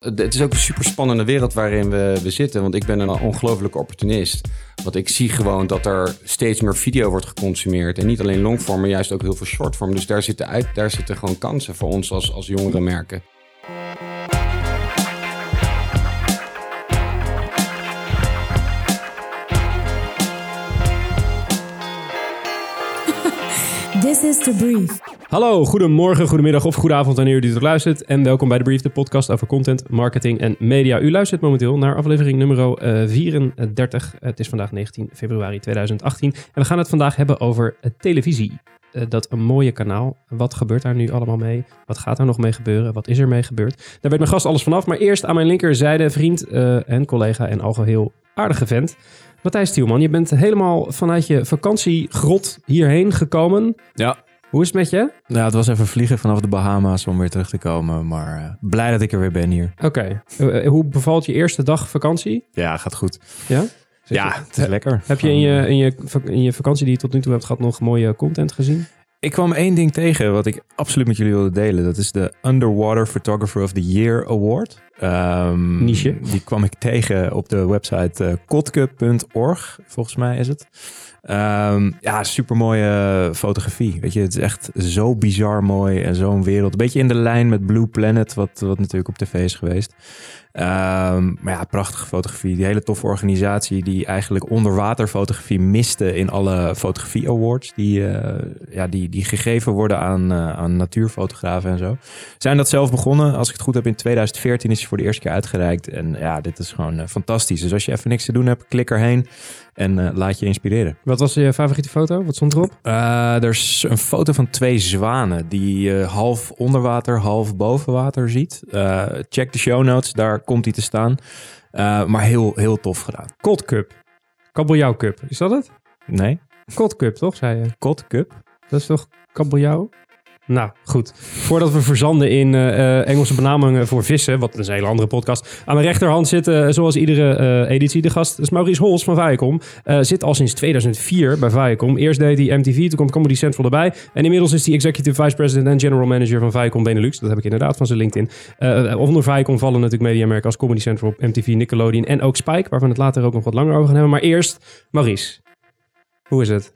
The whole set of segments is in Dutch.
Het is ook een super spannende wereld waarin we, we zitten. Want ik ben een ongelofelijke opportunist. Want ik zie gewoon dat er steeds meer video wordt geconsumeerd. En niet alleen longform, maar juist ook heel veel shortform. Dus daar zitten, uit, daar zitten gewoon kansen voor ons als, als jongere merken. Is Brief. Hallo, goedemorgen, goedemiddag of goedenavond wanneer u dit luistert. En welkom bij The Brief, de podcast over content, marketing en media. U luistert momenteel naar aflevering nummer eh, 34. Het is vandaag 19 februari 2018. En we gaan het vandaag hebben over eh, televisie. Eh, dat een mooie kanaal. Wat gebeurt daar nu allemaal mee? Wat gaat er nog mee gebeuren? Wat is er mee gebeurd? Daar weet mijn gast alles vanaf. Maar eerst aan mijn linkerzijde vriend eh, en collega en al heel aardige vent. Matthijs Tielman, je bent helemaal vanuit je vakantiegrot hierheen gekomen. Ja. Hoe is het met je? Nou, het was even vliegen vanaf de Bahama's om weer terug te komen. Maar eh, blij dat ik er weer ben hier. Oké. Eh, hoe bevalt je eerste dag vakantie? Ja, gaat goed. Ja? Zit Ja, je- het is lekker. Heb je in je, in, je, in je vakantie die je tot nu toe hebt gehad nog mooie content gezien? Ik kwam één ding tegen wat ik absoluut met jullie wilde delen. Dat is de Underwater Photographer of the Year Award. Ehm, Niche. Die kwam ik tegen op de website eh kotke.org, volgens mij is het. Ehm, ja, super mooie fotografie. Weet je, het is echt zo bizar mooi en zo'n wereld. Een beetje in de lijn met Blue Planet, wat, wat natuurlijk op tv is geweest. Ehm, maar ja, prachtige fotografie. Die hele toffe organisatie die eigenlijk onderwaterfotografie miste in alle fotografie awards. Die, eh, ja, die, die gegeven worden aan, eh, aan natuurfotografen en zo. Zijn dat zelf begonnen. Als ik het goed heb, in 2014 is hij voor de eerste keer uitgereikt. En ja, dit is gewoon eh, fantastisch. Dus als je even niks te doen hebt, klik erheen en laat je inspireren. Wat was je favoriete foto? Wat stond erop? Er is een foto van twee zwanen die je half onder water, half boven water ziet. Check de show notes, daar komt hij te staan. Eh, maar heel, heel tof gedaan. Cold Cup. Kabeljauw Cup. Is dat het? Nee? Cold Cup, toch? Zei je. Kot Cup? Dat is toch kabeljauw? Nou, goed. Voordat we verzanden in eh, eh, Engelse benamingen voor vissen, wat is een hele andere podcast. Aan mijn rechterhand zit, eh, zoals iedere editie, de gast. Is Maurice Hols van Viacom. Zit al sinds 2004 bij Viacom. Eerst deed hij MTV, toen komt Comedy Central erbij. En inmiddels is hij Executive Vice President en General Manager van Viacom Benelux. Dat heb ik inderdaad van zijn LinkedIn. Onder Viacom vallen natuurlijk mediamerken als Comedy Central, MTV, Nickelodeon en ook Spike. Waar we het later ook nog wat langer over gaan hebben. Maar eerst, Maurice. Hoe is het?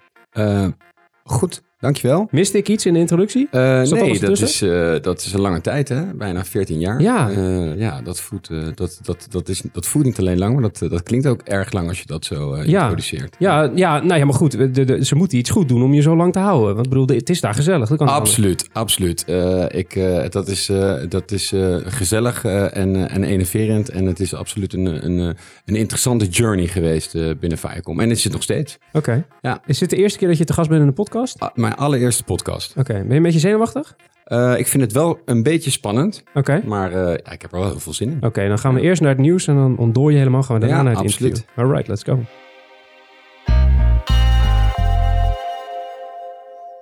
Goed, dankjewel. Miste ik iets in de introductie? Eh, nee, dat is, eh, dat is een lange tijd, hè? bijna 14 jaar. Ja. Eh, ja, dat voelt, dat, dat, dat, is, dat voelt niet alleen lang, maar dat, dat klinkt ook erg lang als je dat zo Ja. introduceert. Ja, ja, nou ja, maar goed. De, de, ze moeten iets goed doen om je zo lang te houden. Want bedoel, het is daar gezellig. Dat kan Absoluut, absoluut. Ik, dat is, dat is gezellig en, en enerverend. En het is absoluut een, een, een interessante journey geweest binnen Viacom. En het is het nog steeds. Oké. Ja. Is dit de eerste keer dat je te gast bent in een podcast? Ah, mijn allereerste podcast. Oké. Ben je een beetje zenuwachtig? Eh, ik vind het wel een beetje spannend, Oké. maar eh, ja, ik heb er wel heel veel zin in. Oké, dan gaan we eerst naar het nieuws en dan ontdoor je helemaal. Gaan we daarna Ja, naar het absoluut. interview. Alright, let's go.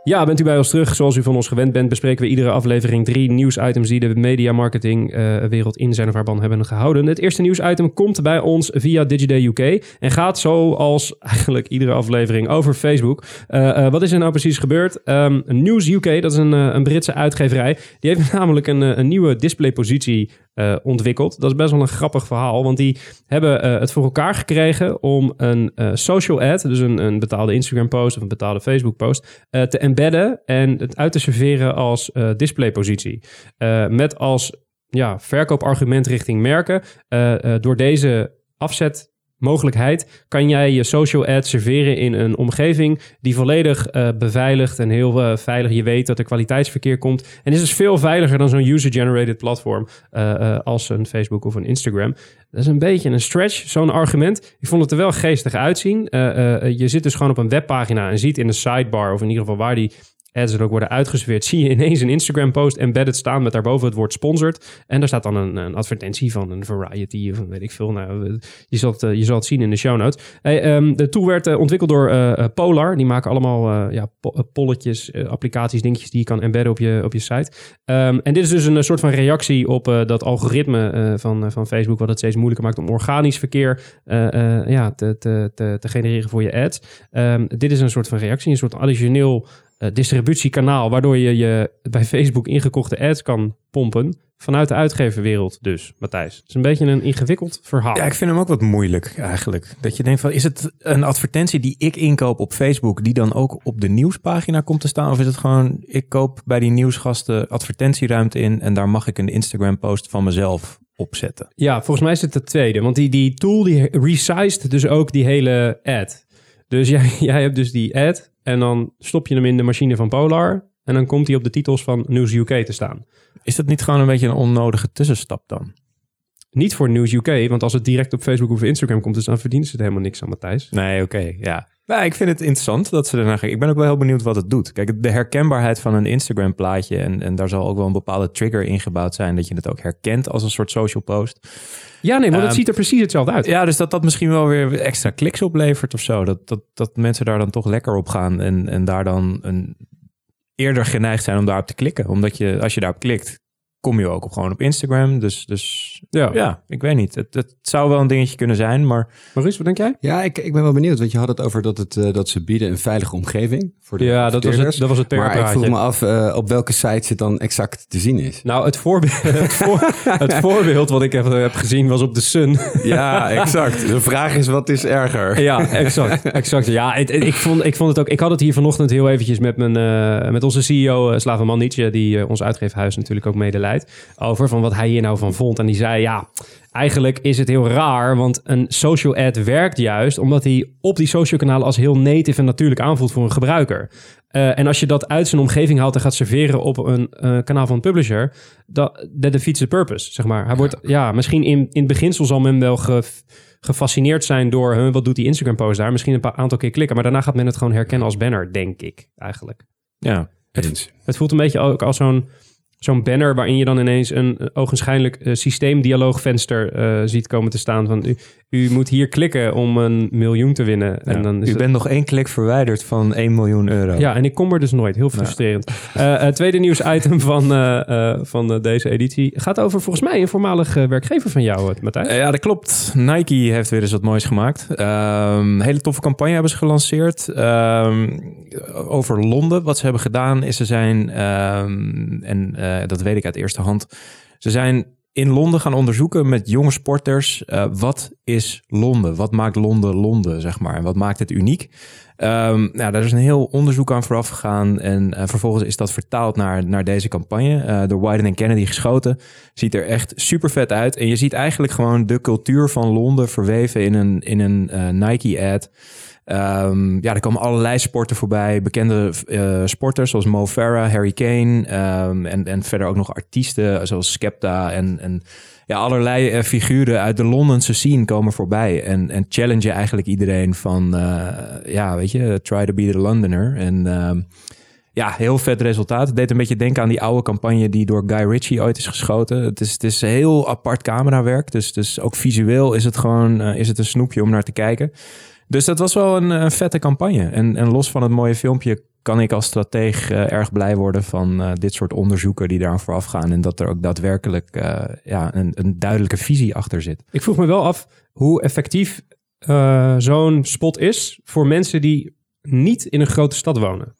Ja, bent u bij ons terug? Zoals u van ons gewend bent, bespreken we iedere aflevering drie nieuwsitems die de media marketing eh, wereld in zijn of haar ban hebben gehouden. Het eerste nieuwsitem komt bij ons via Digiday UK en gaat zoals eigenlijk iedere aflevering over Facebook. Eh, eh, wat is er nou precies gebeurd? Ehm, News UK, dat is een, een Britse uitgeverij, die heeft namelijk een, een nieuwe displaypositie eh, ontwikkeld. Dat is best wel een grappig verhaal, want die hebben eh, het voor elkaar gekregen om een eh, social ad, dus een, een betaalde Instagram post of een betaalde Facebook post, te embedden en het uit te serveren als displaypositie. Met als ja, verkoopargument richting merken. door deze afzetmogelijkheid kan jij je social ad serveren in een omgeving die volledig eh, beveiligd en heel eh, veilig. Je weet dat er kwaliteitsverkeer komt. En is dus veel veiliger dan zo'n user-generated platform eh, als een Facebook of een Instagram. Dat is een beetje een stretch, zo'n argument. Ik vond het er wel geestig uitzien. Je zit dus gewoon op een webpagina en ziet in de sidebar, of in ieder geval waar die ads er ook worden uitgeserveerd, zie je ineens een Instagram-post embedded staan met daarboven het woord sponsored. En daar staat dan een, een advertentie van een Variety of weet ik veel. Nou, je, zal het, eh, je zal het zien in de show notes. Hey, ehm, de tool werd eh, ontwikkeld door eh, Polar. Die maken allemaal ja, po- polletjes, applicaties, dingetjes die je kan embedden op je, op je site. Ehm, en dit is dus een soort van reactie op dat algoritme van, van Facebook, wat het steeds moeilijker maakt om organisch verkeer ja, te, te, te, genereren voor je ads. Ehm, dit is een soort van reactie, een soort additioneel distributiekanaal, waardoor je je bij Facebook ingekochte ads kan pompen. Vanuit de uitgeverwereld dus, Matthijs. Het is een beetje een ingewikkeld verhaal. Ja, ik vind hem ook wat moeilijk eigenlijk. Dat je denkt van, is het een advertentie die ik inkoop op Facebook, die dan ook op de nieuwspagina komt te staan? Of is het gewoon, ik koop bij die nieuwsgasten advertentieruimte in en daar mag ik een Instagram post van mezelf opzetten? Ja, volgens mij is het de tweede. Want die, die tool die resized dus ook die hele ad. Dus jij, jij hebt dus die ad en dan stop je hem in de machine van Polar. En dan komt hij op de titels van News UK te staan. Is dat niet gewoon een beetje een onnodige tussenstap dan? Niet voor News UK, want als het direct op Facebook of Instagram komt, dus dan verdienen ze er helemaal niks aan, Matthijs. Nee, oké, ja. Nou, ik vind het interessant dat ze ernaar gaan. Ik ben ook wel heel benieuwd wat het doet. Kijk, de herkenbaarheid van een Instagram plaatje en, en daar zal ook wel een bepaalde trigger ingebouwd zijn dat je het ook herkent als een soort social post. Ja, nee, maar het Ehm, ziet er precies hetzelfde uit. Ja, dus dat dat misschien wel weer extra kliks oplevert of zo. Dat, dat, dat mensen daar dan toch lekker op gaan en, en daar dan een, eerder geneigd zijn om daarop te klikken. Omdat je, als je daarop klikt, kom je ook op, gewoon op Instagram. Dus, dus Ja. ja, ik weet niet. Het, het zou wel een dingetje kunnen zijn, maar Maurice, wat denk jij? Ja, ik, ik ben wel benieuwd, want je had het over dat, het, eh, dat ze bieden een veilige omgeving voor de Ja, dat was het, dat was het Maar ik vroeg me af eh, op welke site het dan exact te zien is. Nou, het, voorbeeld, het, voor- het voorbeeld wat ik heb, heb gezien was op de Sun. Ja, exact. De vraag is, wat is erger? Ja, exact. exact. Ja, het- het- ik, vond, ik vond het ook. Ik had het hier vanochtend heel eventjes met, mijn, eh, met onze CEO, uh, Slaven Mandic, die eh, ons uitgeefhuis natuurlijk ook mede over van wat hij hier nou van vond. En die zei, ja, eigenlijk is het heel raar, want een social ad werkt juist omdat hij op die social kanalen als heel native en natuurlijk aanvoelt voor een gebruiker. Eh, en als je dat uit zijn omgeving haalt en gaat serveren op een eh, kanaal van een publisher, dat defeats the purpose, zeg maar. Hij wordt, ja, misschien in, in het beginsel zal men wel ge, gefascineerd zijn door, huh, wat doet die Instagram post daar? Misschien een paar aantal keer klikken, maar daarna gaat men het gewoon herkennen als banner, denk ik, eigenlijk. ja. Eens. Het voelt een beetje ook als zo'n zo'n banner waarin je dan ineens een eh, ogenschijnlijk eh, systeemdialoogvenster eh, ziet komen te staan van u, u moet hier klikken om een miljoen te winnen. En Ja. dan is U het- bent nog één klik verwijderd van 1 miljoen euro. ja, en ik kom er dus nooit. Heel frustrerend. Eh, het tweede nieuwsitem van, eh, eh, van eh, deze editie gaat over volgens mij een voormalig eh, werkgever van jou, eh, Matthijs. Eh, Ja, dat klopt. Nike heeft weer eens wat moois gemaakt. Ehm, een hele toffe campagne hebben ze gelanceerd. Ehm, over Londen. Wat ze hebben gedaan is ze zijn, ehm, en eh, dat weet ik uit eerste hand, ze zijn in Londen gaan onderzoeken met jonge sporters. eh, wat is Londen? Wat maakt Londen Londen, zeg maar? En wat maakt het uniek? Ehm, nou, daar is een heel onderzoek aan vooraf gegaan. En eh, vervolgens is dat vertaald naar, naar deze campagne. eh, door Wyden en Kennedy geschoten. Ziet er echt super vet uit. En je ziet eigenlijk gewoon de cultuur van Londen verweven in een, in een Nike-ad. Ehm, ja, er komen allerlei sporten voorbij. Bekende eh, sporters zoals Mo Farah, Harry Kane. ehm, en, en verder ook nog artiesten zoals Skepta. En, en ja, allerlei eh, figuren uit de Londense scene komen voorbij. En, en challenge eigenlijk iedereen van, eh, ja, weet je, try to be the Londoner. En ehm, ja, heel vet resultaat. Het deed een beetje denken aan die oude campagne die door Guy Ritchie ooit is geschoten. Het is, het is heel apart camerawerk. Dus, dus ook visueel is het gewoon is het een snoepje om naar te kijken. Dus dat was wel een, een vette campagne. En, en los van het mooie filmpje kan ik als strateeg eh, erg blij worden van eh, dit soort onderzoeken die daaraan vooraf gaan. En dat er ook daadwerkelijk eh, ja, een, een duidelijke visie achter zit. Ik vroeg me wel af hoe effectief eh, zo'n spot is voor mensen die niet in een grote stad wonen.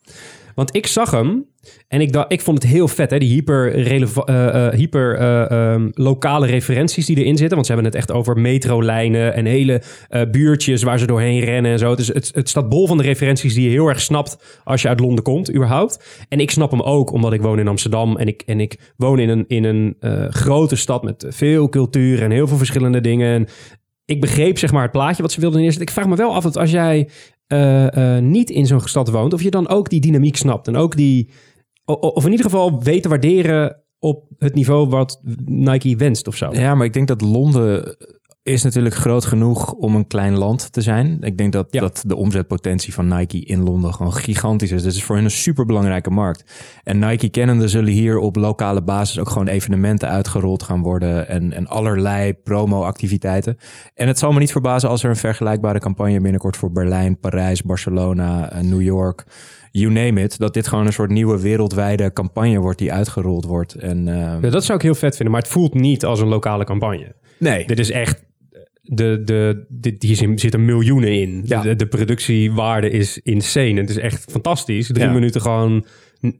Want ik zag hem en ik, ik vond het heel vet, hè? die hyper, releva- eh, eh, hyper eh, ehm, lokale referenties die erin zitten. Want ze hebben het echt over metrolijnen en hele eh, buurtjes waar ze doorheen rennen en zo. Dus het, het staat bol van de referenties die je heel erg snapt als je uit Londen komt, überhaupt. En ik snap hem ook, omdat ik woon in Amsterdam en ik, en ik woon in een, in een grote stad met veel cultuur en heel veel verschillende dingen. En ik begreep zeg maar het plaatje wat ze wilden neerzetten. Ik vraag me wel af dat als jij eh, eh, niet in zo'n stad woont, of je dan ook die dynamiek snapt en ook die, of in ieder geval weet te waarderen op het niveau wat Nike wenst of zo. Ja, maar ik denk dat Londen is natuurlijk groot genoeg om een klein land te zijn. Ik denk dat, Ja. dat de omzetpotentie van Nike in Londen gewoon gigantisch is. Dus het is voor hen een superbelangrijke markt. En Nike kennende zullen hier op lokale basis ook gewoon evenementen uitgerold gaan worden. En, en allerlei promo-activiteiten. En het zal me niet verbazen als er een vergelijkbare campagne binnenkort voor Berlijn, Parijs, Barcelona, eh, New York... You name it, dat dit gewoon een soort nieuwe wereldwijde campagne wordt die uitgerold wordt. En, eh, Ja, dat zou ik heel vet vinden, maar het voelt niet als een lokale campagne. nee, Dit is echt de, de, de, zin- zitten miljoenen in. Ja. De, de productiewaarde is insane. Het is echt fantastisch. Drie Ja. minuten gewoon...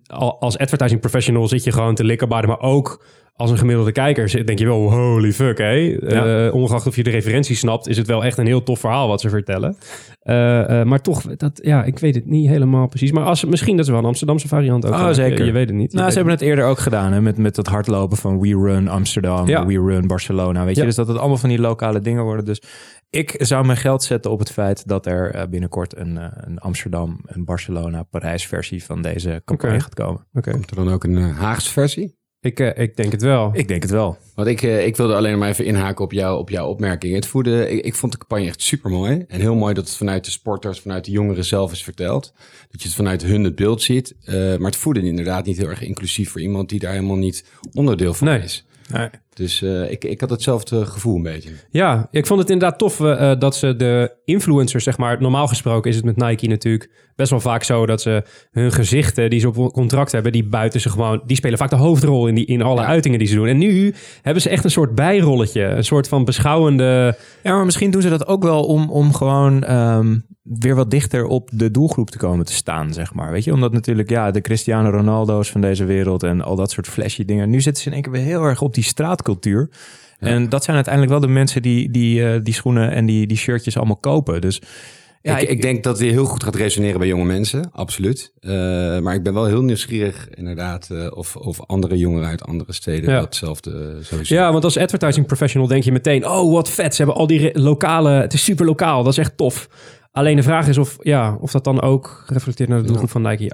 al- Als advertising professional zit je gewoon te likken bij, maar ook als een gemiddelde kijker zit- denk je wel, holy fuck, hè? Ja. Eh, ongeacht of je de referentie snapt, is het wel echt een heel tof verhaal wat ze vertellen. Eh, eh, maar toch, dat, ja, ik weet het niet helemaal precies. Maar als, misschien dat is wel een Amsterdamse variant ook. Oh, wel. zeker. Je, je weet het niet. Nou, ze hebben het eerder ook gedaan hè, met, met dat hardlopen van We Run Amsterdam, Ja. We Run Barcelona. Weet je, Ja. dus dat het allemaal van die lokale dingen worden. Dus ik zou mijn geld zetten op het feit dat er eh, binnenkort een, eh, een Amsterdam, een Barcelona, Parijs versie van deze campagne gaat komen. Oké. Komt er dan ook een eh, Haagse versie? Ik, eh, ik denk het wel. Ik denk het wel. Want ik, eh, ik wilde alleen maar even inhaken op, jou, op jouw opmerking. Het voerde, ik, ik vond de campagne echt super mooi. En heel mooi dat het vanuit de sporters, vanuit de jongeren zelf is verteld. Dat je het vanuit hun het beeld ziet. Eh, maar het voerde inderdaad niet heel erg inclusief voor iemand die daar helemaal niet onderdeel van Nee. is. Dus eh, ik, ik had hetzelfde gevoel een beetje. Ja, ik vond het inderdaad tof eh, eh, dat ze de influencers, zeg maar, normaal gesproken is het met Nike natuurlijk best wel vaak zo dat ze hun gezichten die ze op contract hebben, die buiten ze gewoon, die spelen vaak de hoofdrol in, die, in alle Ja. uitingen die ze doen. En nu hebben ze echt een soort bijrolletje, een soort van beschouwende. Ja, maar misschien doen ze dat ook wel om, om gewoon ehm, weer wat dichter op de doelgroep te komen te staan, zeg maar. Weet je, omdat natuurlijk, ja, de Cristiano Ronaldo's van deze wereld en al dat soort flashy dingen. Nu zitten ze in één keer weer heel erg op die straatcultuur. En dat zijn uiteindelijk wel de mensen die die, eh, die schoenen en die, die shirtjes allemaal kopen. Dus ja, ik, ik denk dat hij heel goed gaat resoneren bij jonge mensen, absoluut. Eh, maar ik ben wel heel nieuwsgierig inderdaad eh, of, of andere jongeren uit andere steden Ja. datzelfde zo. Ja, want als advertising professional denk je meteen, oh wat vet, ze hebben al die lokale, het is super lokaal, dat is echt tof. Alleen de vraag is of, ja, of dat dan ook reflecteert naar de doelgroep van Nike.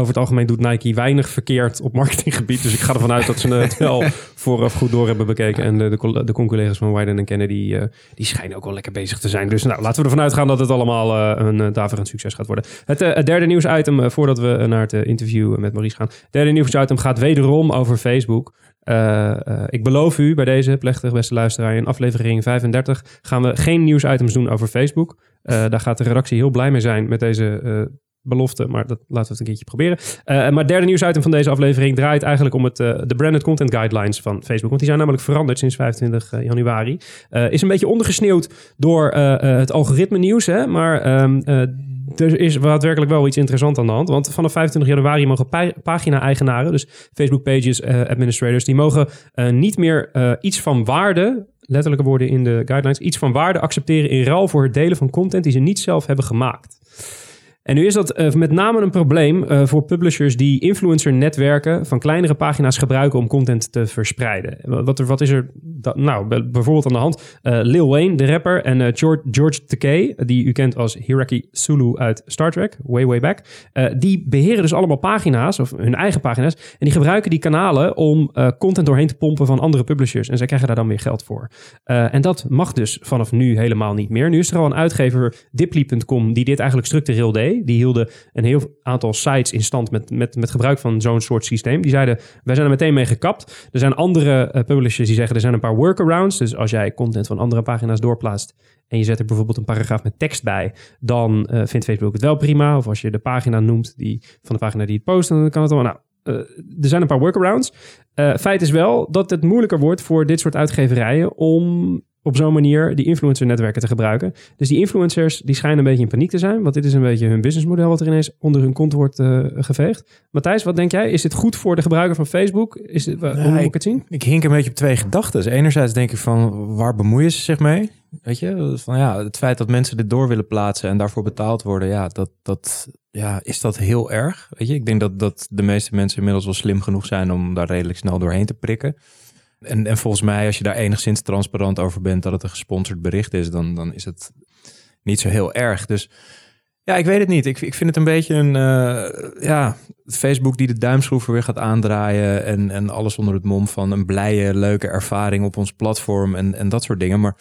Over het algemeen doet Nike weinig verkeerd op marketinggebied. Dus ik ga ervan uit dat ze het wel vooraf goed door hebben bekeken. En de, de, de conculega's van Wyden en Kennedy, eh, die schijnen ook wel lekker bezig te zijn. Dus nou, laten we ervan uitgaan dat het allemaal eh, een uh, daverend succes gaat worden. Het, eh, het derde nieuwsitem, eh, voordat we naar het eh, interview met Maurice gaan. Het derde nieuwsitem gaat wederom over Facebook. Uh, uh, ik beloof u bij deze plechtig beste luisteraar in aflevering 35 gaan we geen nieuwsitems doen over Facebook. Uh, daar gaat de redactie heel blij mee zijn met deze uh, belofte, maar dat laten we het een keertje proberen. Uh, maar derde nieuwsitem van deze aflevering draait eigenlijk om het, uh, de branded content guidelines van Facebook. Want die zijn namelijk veranderd sinds 25 uh, januari. is een beetje ondergesneeuwd door het algoritme nieuws, hè? maar um, er is daadwerkelijk wel iets interessants aan de hand. Want vanaf 25 januari mogen pa pagina-eigenaren, dus Facebook pages administrators, die mogen niet meer iets van waarde letterlijke woorden in de guidelines, iets van waarde accepteren in ruil voor het delen van content die ze niet zelf hebben gemaakt. En nu is dat uh, met name een probleem uh, voor publishers die influencer-netwerken van kleinere pagina's gebruiken om content te verspreiden. Wat, wat is er nou, bijvoorbeeld aan de hand? Uh, Lil Wayne, de rapper, en George, George Takei, die u kent als Hiraki Sulu uit Star Trek, way, way back, die beheren dus allemaal pagina's, of hun eigen pagina's, en die gebruiken die kanalen om content doorheen te pompen van andere publishers. En zij krijgen daar dan weer geld voor. en dat mag dus vanaf nu helemaal niet meer. Nu is er al een uitgever, Diply.com, die dit eigenlijk structureel deed. Die hielden een heel aantal sites in stand met, met, met gebruik van zo'n soort systeem. Die zeiden, wij zijn er meteen mee gekapt. Er zijn andere uh, publishers die zeggen, er zijn een paar workarounds. Dus als jij content van andere pagina's doorplaatst en je zet er bijvoorbeeld een paragraaf met tekst bij, dan uh, vindt Facebook het wel prima. Of als je de pagina noemt die, van de pagina die het post, dan kan het wel. Nou, uh, er zijn een paar workarounds. Feit is wel dat het moeilijker wordt voor dit soort uitgeverijen om op zo'n manier die influencer-netwerken te gebruiken. Dus die influencers die schijnen een beetje in paniek te zijn, want dit is een beetje hun businessmodel wat er ineens onder hun kont wordt uh, geveegd. Matthijs, wat denk jij? Is dit goed voor de gebruiker van Facebook? Is dit, uh, hoe moet ik het zien? Ik hink een beetje op twee gedachten. Enerzijds denk ik van, waar bemoeien ze zich mee? Weet je, van ja, het feit dat mensen dit door willen plaatsen en daarvoor betaald worden, ja, dat, dat, ja, is dat heel erg? Weet je, ik denk dat, dat de meeste mensen inmiddels wel slim genoeg zijn om daar redelijk snel doorheen te prikken. En, en volgens mij, als je daar enigszins transparant over bent dat het een gesponsord bericht is, dan, dan is het niet zo heel erg. Dus ja, ik weet het niet. Ik, ik vind het een beetje een, uh, ja, Facebook die de duimschroeven weer gaat aandraaien en, en alles onder het mom van een blije, leuke ervaring op ons platform en, en dat soort dingen. Maar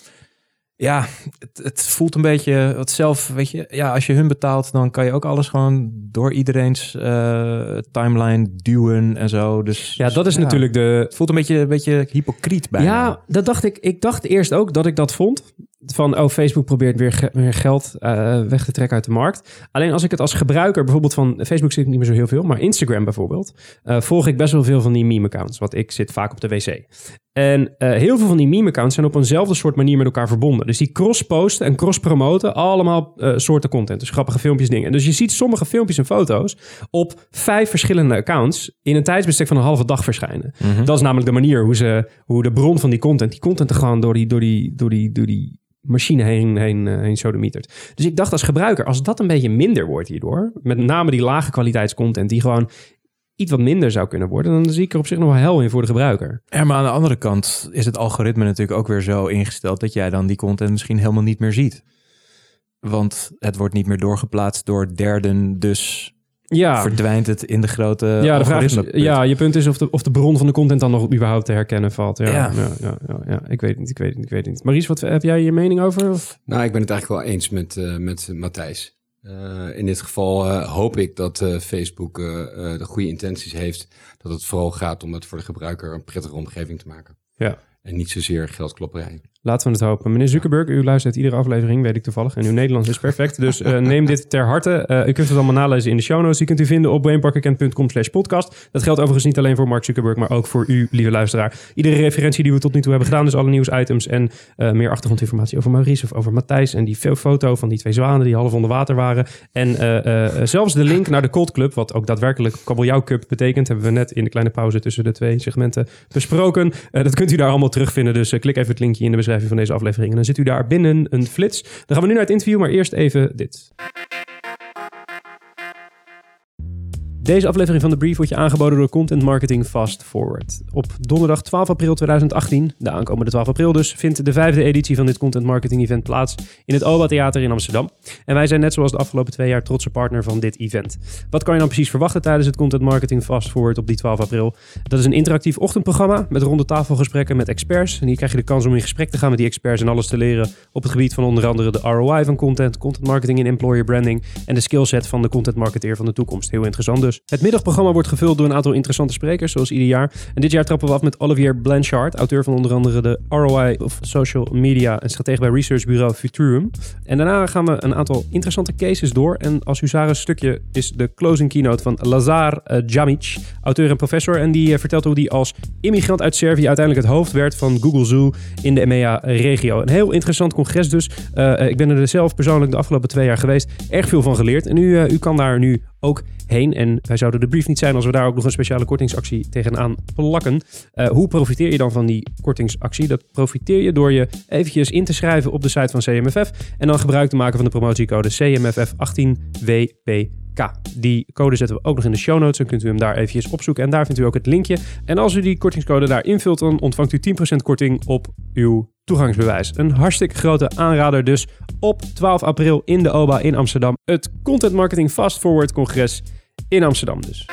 ja, het, het, voelt een beetje wat zelf, weet je, ja, als je hun betaalt, dan kan je ook alles gewoon door iedereen's uh, timeline duwen en zo. Dus ja, dat is ja, natuurlijk de. Het voelt een beetje, een beetje hypocriet bij. Ja, dat dacht ik. Ik dacht eerst ook dat ik dat vond. Van, oh, Facebook probeert weer, ge weer geld uh, weg te trekken uit de markt. Alleen als ik het als gebruiker, bijvoorbeeld van Facebook zit ik niet meer zo heel veel, maar Instagram bijvoorbeeld, uh, volg ik best wel veel van die meme-accounts. Want ik zit vaak op de wc. En eh, heel veel van die meme-accounts zijn op eenzelfde soort manier met elkaar verbonden. Dus die cross-posten en cross-promoten allemaal eh, soorten content. Dus grappige filmpjes, dingen. Dus je ziet sommige filmpjes en foto's op vijf verschillende accounts in een tijdsbestek van een halve dag verschijnen. Dat is namelijk de manier hoe, ze, hoe de bron van die content, die content er gewoon door die, door die, door die, door die machine heen, heen, eh, heen sodemietert. Dus ik dacht als gebruiker, als dat een beetje minder wordt hierdoor, met name die lage kwaliteitscontent die gewoon iets wat minder zou kunnen worden, dan zie ik er op zich nog wel hel in voor de gebruiker. Ja, maar aan de andere kant is het algoritme natuurlijk ook weer zo ingesteld dat jij dan die content misschien helemaal niet meer ziet. Want het wordt niet meer doorgeplaatst door derden, dus Ja, verdwijnt het in de grote ja, de vraag is, ja, je punt is of de, of de bron van de content dan nog überhaupt te herkennen valt. Ja, ja. Ja. Ja, ja, ja, Ik weet het niet, ik weet het niet, ik weet het niet. Maries, wat heb jij je mening over? Of? Nou, ik ben het eigenlijk wel eens met, eh, met Matthijs. Eh, in dit geval eh, hoop ik dat eh, Facebook de goede intenties heeft. Dat het vooral gaat om het voor de gebruiker een prettige omgeving te maken. Ja. En niet zozeer geldklopperij. Laten we het hopen. Meneer Zuckerberg, u luistert iedere aflevering, weet ik toevallig. En uw Nederlands is perfect. Dus eh, neem dit ter harte. Eh, u kunt het allemaal nalezen in de show notes. Die kunt u vinden op brainparkerkent.com slash podcast. Dat geldt overigens niet alleen voor Mark Zuckerberg, maar ook voor u, lieve luisteraar. Iedere referentie die we tot nu toe hebben gedaan, dus alle nieuwsitems en eh, meer achtergrondinformatie over Maurice of over Matthijs. En die fo- foto van die twee zwanen die half onder water waren. En zelfs de link naar de Cold Club, wat ook daadwerkelijk Kabeljauw Cup betekent, hebben we net in de kleine pauze tussen de twee segmenten besproken. Dat kunt u daar allemaal terugvinden. Dus klik even het linkje in de beschrijving van deze aflevering. En dan zit u daar binnen een flits. Dan gaan we nu naar het interview, maar eerst even dit. Deze aflevering van de Brief wordt je aangeboden door Content Marketing Fast Forward. Op donderdag 12 april 2018, de aankomende 12 april dus, vindt de vijfde editie van dit Content Marketing Event plaats in het OBA Theater in Amsterdam. En wij zijn net zoals de afgelopen twee jaar trotse partner van dit event. Wat kan je dan precies verwachten tijdens het Content Marketing Fast Forward op die 12 april? Dat is een interactief ochtendprogramma met ronde tafelgesprekken met experts. En hier krijg je de kans om in gesprek te gaan met die experts en alles te leren op het gebied van onder andere de ROI van content, content marketing en employer branding en de skillset van de content marketeer van de toekomst. Heel interessant dus. Het middagprogramma wordt gevuld door een aantal interessante sprekers, zoals ieder jaar. En dit jaar trappen we af met Olivier Blanchard, auteur van onder andere de ROI of Social Media en stratege bij researchbureau Futurum. En daarna gaan we een aantal interessante cases door. En als huzaris stukje is de closing keynote van Lazar eh, Jamic, auteur en professor. En die eh, vertelt hoe die als immigrant uit Servië uiteindelijk het hoofd werd van Google Zoo in de EMEA-regio. Een heel interessant congres dus. Eh, ik ben er zelf persoonlijk de afgelopen twee jaar geweest. Erg veel van geleerd. En u, u kan daar nu ook heen. En wij zouden de brief niet zijn als we daar ook nog een speciale kortingsactie tegenaan plakken. Eh, hoe profiteer je dan van die kortingsactie? Dat profiteer je door je eventjes in te schrijven op de site van CMFF en dan gebruik te maken van de promotiecode CMFF18WPK. Die code zetten we ook nog in de show notes. Dan kunt u hem daar eventjes opzoeken en daar vindt u ook het linkje. En als u die kortingscode daar invult, dan ontvangt u 10% korting op uw toegangsbewijs. Een hartstikke grote aanrader dus op 12 april in de OBA in Amsterdam. Het Content Marketing Fast Forward Congres in Amsterdam dus.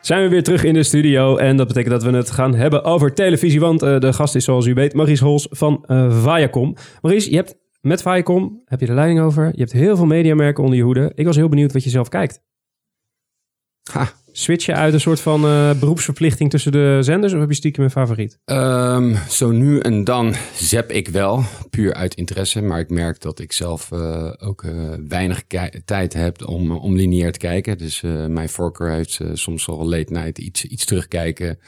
Zijn we weer terug in de studio en dat betekent dat we het gaan hebben over televisie. Want eh, de gast is zoals u weet Maurice Hols van eh Viacom. Maurice, je hebt met Viacom heb je de leiding over. Je hebt heel veel mediamerken onder je hoede. Ik was heel benieuwd wat je zelf kijkt. Ha. Switch je uit een soort van eh, beroepsverplichting tussen de zenders of heb je stiekem een favoriet? Ehm, zo nu en dan zap ik wel, puur uit interesse. Maar ik merk dat ik zelf eh, ook eh, weinig tijd heb om, om lineair te kijken. Dus mijn voorkeur heeft soms al late night iets, iets terugkijken.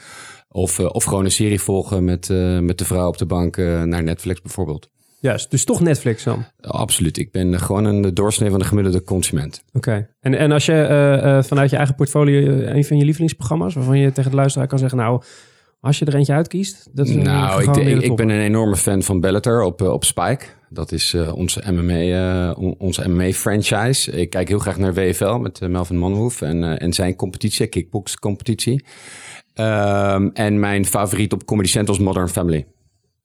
Of, of gewoon een serie volgen met, met de vrouw op de bank naar Netflix bijvoorbeeld. Juist, dus toch Netflix dan. Absoluut, ik ben gewoon een doorsnee van de gemiddelde consument. Oké. En, en als je eh, eh, vanuit je eigen portfolio eh, een van je lievelingsprogramma's, waarvan je tegen de luisteraar kan zeggen, nou, als je er eentje uitkiest, dat is Nou, ik, ik, ik ben een enorme fan van Bellator op, op Spike. Dat is onze MMA, on- onze MMA-franchise. Ik kijk heel graag naar WFL met Melvin Manhoef en, en zijn competitie, kickbox competitie. Ehm, en mijn favoriet op Comedy Central is Modern Family.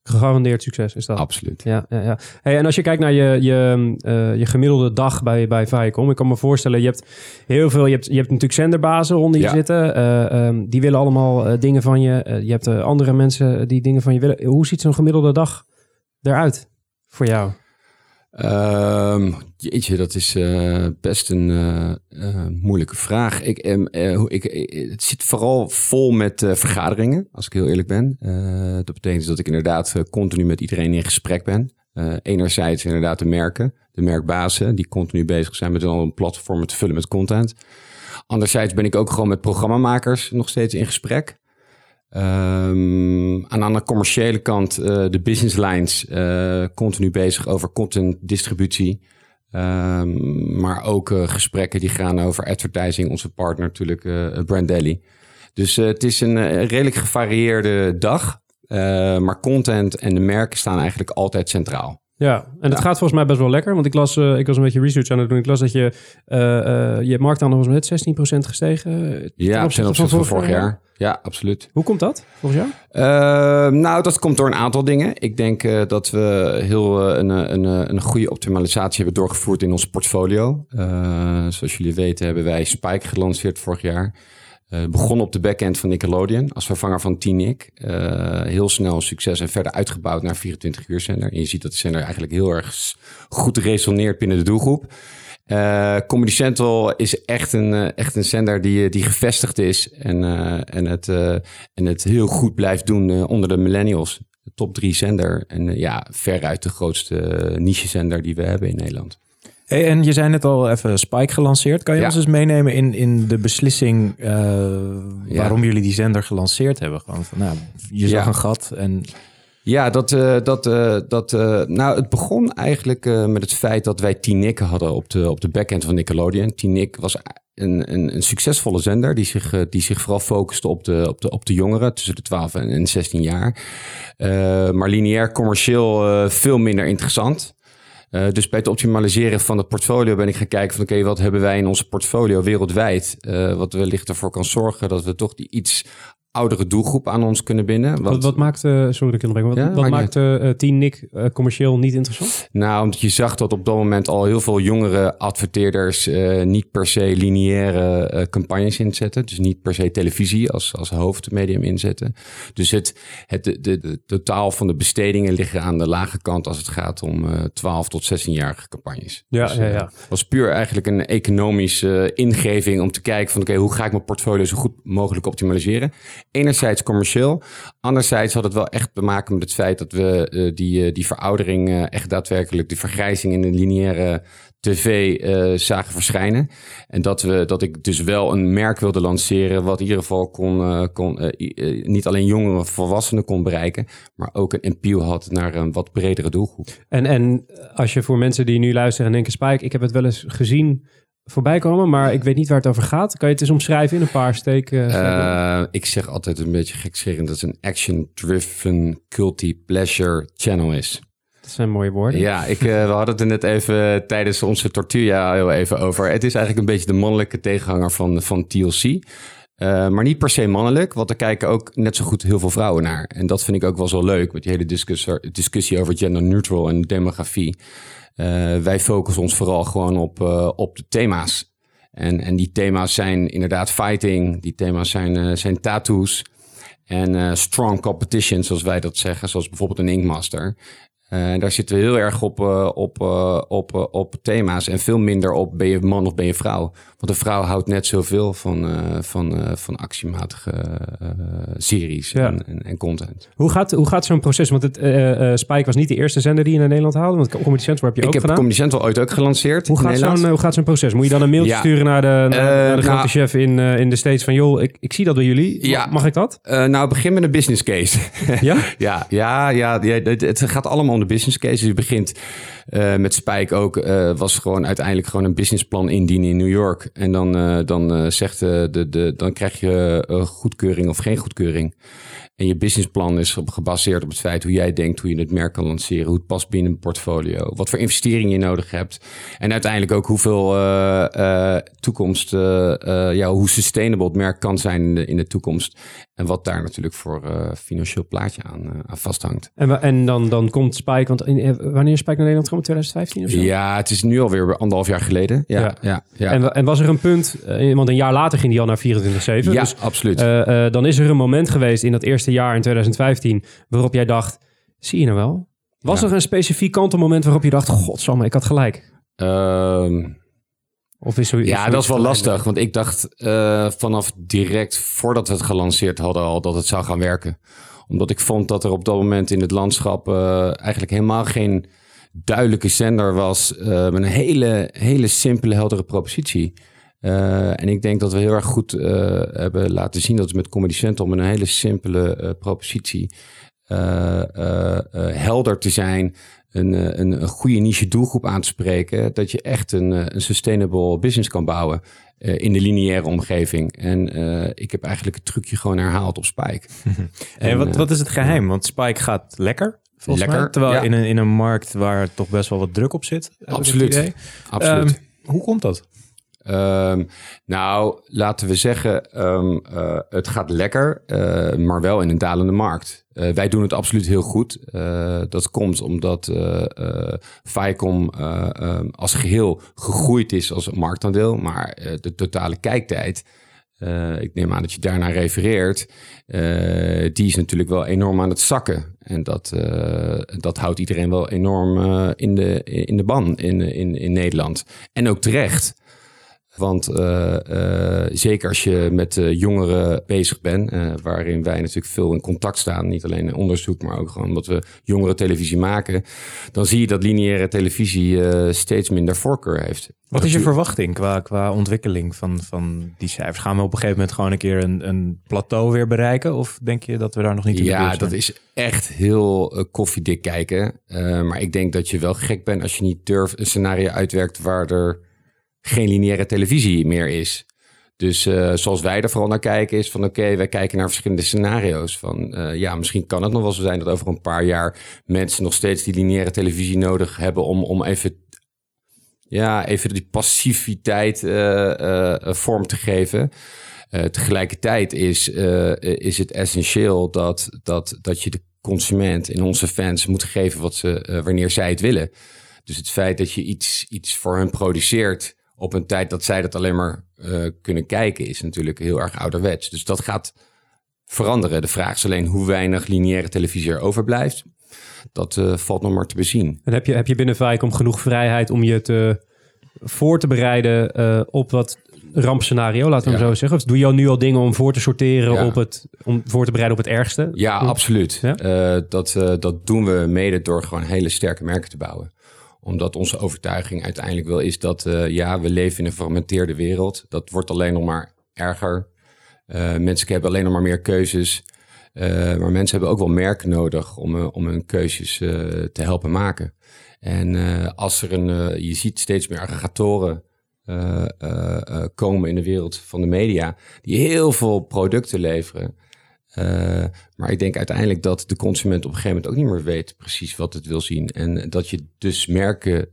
Gegarandeerd succes is dat. Absoluut. Ja, ja, ja. Hey, en als je kijkt naar je, je, eh, je gemiddelde dag bij, bij Viacom, ik kan me voorstellen, je hebt heel veel, je hebt, je hebt natuurlijk zenderbazen onder je zitten. eh, ehm, die willen allemaal eh, dingen van je. Je hebt andere mensen die dingen van je willen. Hoe ziet zo'n gemiddelde dag eruit voor jou? Ehm, jeetje, dat is eh, best een eh, moeilijke vraag. Ik, hoe- ik, eh, het zit vooral vol met vergaderingen, als ik heel eerlijk ben. Dat betekent dat ik inderdaad continu met iedereen in gesprek ben. Enerzijds inderdaad de merken, de merkbazen, die continu bezig zijn met een platform te vullen met content. Anderzijds ben ik ook gewoon met programmamakers nog steeds in gesprek. Ehm, aan de commerciële kant eh, de business lines eh, continu bezig over content distributie. Ehm, maar ook eh, gesprekken die gaan over advertising, onze partner natuurlijk, Brand Daily. Dus het is een redelijk gevarieerde dag. Maar content en de merken staan eigenlijk altijd centraal. Ja, en het gaat volgens mij best wel lekker. Want ik las, eh, ik was een beetje research aan het doen. Ik las dat je, eh eh je marktaandeel was met 16% gestegen. ten Ja, opzichte van vorig jaar. Ja, absoluut. Hoe komt dat, volgens jou? Uh, nou, dat komt door een aantal dingen. Ik denk uh, dat we heel uh, een, een, een goede optimalisatie hebben doorgevoerd in ons portfolio. Uh, zoals jullie weten hebben wij Spike gelanceerd vorig jaar. Uh, begonnen op de backend van Nickelodeon als vervanger van T-Nick. Uh, heel snel succes en verder uitgebouwd naar 24 uur zender. En je ziet dat de zender eigenlijk heel erg goed resoneert binnen de doelgroep. Uh, Comedy Central is echt een, echt een zender die, die gevestigd is en, en, het, en het heel goed blijft doen onder de millennials. Top drie zender en ja, veruit de grootste niche-zender die we hebben in Nederland. Hey, en je zei net al even Spike gelanceerd. Kan je ja. ons eens meenemen in, in de beslissing waarom ja. jullie die zender gelanceerd hebben? Gewoon van, nou, je zag ja. een gat en... Ja, dat, uh, dat, uh, dat, nou, het begon eigenlijk met het feit dat wij T-Nick hadden op de, op de backend van Nickelodeon. T-Nick was een, een, een, succesvolle zender die zich, die zich vooral focuste op de, op, de, op de jongeren tussen de 12 en, en 16 jaar. maar lineair commercieel veel minder interessant. Uh, dus bij het optimaliseren van het portfolio ben ik gaan kijken van oké, wat hebben wij in ons portfolio wereldwijd, uh, wat wellicht ervoor kan zorgen dat we toch die iets oudere doelgroep aan ons kunnen binden. Want, wat, wat maakt, uh, sorry dat ik wat, ja, wat maakt uh, Teen Nick uh, commercieel niet interessant? Nou, omdat je zag dat op dat moment al heel veel jongere adverteerders niet per se lineaire campagnes inzetten. Dus niet per se televisie als, als hoofdmedium inzetten. Dus het, het de, de, de, totaal van de bestedingen liggen aan de lage kant als het gaat om 12 tot 16-jarige campagnes. Ja, dus, ja, ja. was puur eigenlijk een economische ingeving om te kijken van oké, okay, hoe ga ik mijn portfolio zo goed mogelijk optimaliseren? Enerzijds commercieel, anderzijds had het wel echt te maken met het feit dat we uh, die, uh, die veroudering, uh, echt daadwerkelijk de vergrijzing in de lineaire tv zagen verschijnen. En dat, we, dat ik dus wel een merk wilde lanceren wat in ieder geval kon, kon niet alleen jongere volwassenen kon bereiken, maar ook een appeal had naar een wat bredere doelgroep. En, en als je voor mensen die nu luisteren en denken, Spike, ik heb het wel eens gezien voorbij komen, maar ik weet niet waar het over gaat. Kan je het eens omschrijven in een paar steken? Uh, ik zeg altijd een beetje gekscherend dat het een action-driven, culty pleasure channel is. Dat zijn mooie woorden. Ja, ik, uh, we hadden het er net even tijdens onze tortilla heel even over. Het is eigenlijk een beetje de mannelijke tegenhanger van, van TLC. Uh, maar niet per se mannelijk, want er kijken ook net zo goed heel veel vrouwen naar. En dat vind ik ook wel zo leuk, met die hele discussie, over gender neutral en demografie. Uh, wij focussen ons vooral gewoon op, uh, op de thema's. En, en die thema's zijn inderdaad fighting, die thema's zijn, zijn tattoos en strong competition, zoals wij dat zeggen, zoals bijvoorbeeld een Inkmaster. Daar zitten we heel erg op, op, op thema's en veel minder op ben je man of ben je vrouw. Want een vrouw houdt net zoveel van, van, van actiematige series ja. en, en, en, content. Hoe gaat, hoe gaat zo'n proces? Want het, Spike was niet de eerste zender die je naar Nederland haalde. Want Comedy Central heb je Ik ook heb gedaan. Comedy Central ooit ook gelanceerd hoe gaat, zo'n, hoe gaat zo'n proces? Moet je dan een mailtje ja. sturen naar de, naar, naar de grote nou, chef in, in de States van... joh, ik, ik zie dat bij jullie. Ja. Mag ik dat? nou, begin met een business case. ja? ja, ja, ja, ja, het, het gaat allemaal om de business case. Dus je begint met Spike ook, was gewoon uiteindelijk gewoon een businessplan indienen in New York. En dan, uh, dan, zegt de, de, de, dan krijg je goedkeuring of geen goedkeuring. En je businessplan is op, gebaseerd op het feit hoe jij denkt hoe je het merk kan lanceren, hoe het past binnen een portfolio, wat voor investeringen je nodig hebt. En uiteindelijk ook hoeveel toekomst, ja, hoe sustainable het merk kan zijn in de, in de toekomst. En wat daar natuurlijk voor financieel plaatje aan, aan vasthangt. En, en dan, dan komt Spike, want in, eh, wanneer is Spike naar Nederland gekomen? 2015 of zo? Ja, het is nu alweer anderhalf jaar geleden. Ja, ja. ja, ja. En, en, was er een punt, uh, want een jaar later ging die al naar 24-7. Ja, dus, absoluut. dan is er een moment geweest in dat eerste jaar in 2015 waarop jij dacht, zie je nou wel? Was ja. er een specifiek kantelmoment waarop je dacht, godsamme, ik had gelijk? Uh, of is zo, is ja, dat is wel lastig. Want ik dacht uh, vanaf direct voordat we het gelanceerd hadden al dat het zou gaan werken. Omdat ik vond dat er op dat moment in het landschap uh, eigenlijk helemaal geen duidelijke zender was. Uh, met een hele, hele simpele, heldere propositie. Uh, en ik denk dat we heel erg goed uh, hebben laten zien dat we met Comedy Central met een hele simpele propositie helder te zijn, een, een, een, goede niche doelgroep aan te spreken, dat je echt een, een sustainable business kan bouwen in de lineaire omgeving. En ik heb eigenlijk het trucje gewoon herhaald op Spike. en, en wat, wat is het geheim? Want Spike gaat lekker. Volgens lekker, mij, terwijl ja. in, een, in een markt waar toch best wel wat druk op zit. Absoluut. idee. Absoluut. Ehm, hoe komt dat? Ehm, nou, laten we zeggen, ehm, eh, het gaat lekker, eh, maar wel in een dalende markt. Eh, wij doen het absoluut heel goed. Eh, dat komt omdat eh eh, Viacom eh, ehm, als geheel gegroeid is als marktaandeel, maar eh, de totale kijktijd, eh, ik neem aan dat je daarnaar refereert, eh, die is natuurlijk wel enorm aan het zakken. En dat, eh, dat houdt iedereen wel enorm in, de, in de ban in, in, in Nederland. En ook terecht. Want uh, uh, zeker als je met uh, jongeren bezig bent, waarin wij natuurlijk veel in contact staan, niet alleen in onderzoek, maar ook gewoon omdat we jongere televisie maken, dan zie je dat lineaire televisie steeds minder voorkeur heeft. Wat is je verwachting qua, qua ontwikkeling van, van die cijfers? Gaan we op een gegeven moment gewoon een keer een, een plateau weer bereiken? Of denk je dat we daar nog niet in Ja, dat is echt heel koffiedik kijken. maar ik denk dat je wel gek bent als je niet durft een scenario uitwerkt waar er geen lineaire televisie meer is. Dus uh, zoals wij er vooral naar kijken is van oké, wij kijken naar verschillende scenario's. Van uh, ja, misschien kan het nog wel zo zijn dat over een paar jaar mensen nog steeds die lineaire televisie nodig hebben om, om even, ja, even die passiviteit uh, vorm te geven. tegelijkertijd is, is het essentieel dat, dat, dat je de consument en onze fans moet geven wat ze, wanneer zij het willen. Dus het feit dat je iets, iets voor hen produceert op een tijd dat zij dat alleen maar uh, kunnen kijken, is natuurlijk heel erg ouderwets. Dus dat gaat veranderen. De vraag is alleen hoe weinig lineaire televisie er overblijft. Dat uh, valt nog maar te bezien. En heb je, heb je binnen Viacom genoeg vrijheid om je te voor te bereiden uh, op wat rampscenario, laten we ja. hem zo zeggen? Of doe je al nu al dingen om voor te sorteren ja. op het, om voor te bereiden op het ergste? Ja, absoluut. Ja? Uh, dat, dat doen we mede door gewoon hele sterke merken te bouwen omdat onze overtuiging uiteindelijk wel is dat uh, ja, we leven in een gefragmenteerde wereld. Dat wordt alleen nog maar erger. Uh, mensen hebben alleen nog maar meer keuzes. Uh, maar mensen hebben ook wel merken nodig om, om hun keuzes te helpen maken. En als er een, je ziet steeds meer aggregatoren komen in de wereld van de media, die heel veel producten leveren. Uh, maar ik denk uiteindelijk dat de consument op een gegeven moment ook niet meer weet precies wat het wil zien. En dat je dus merken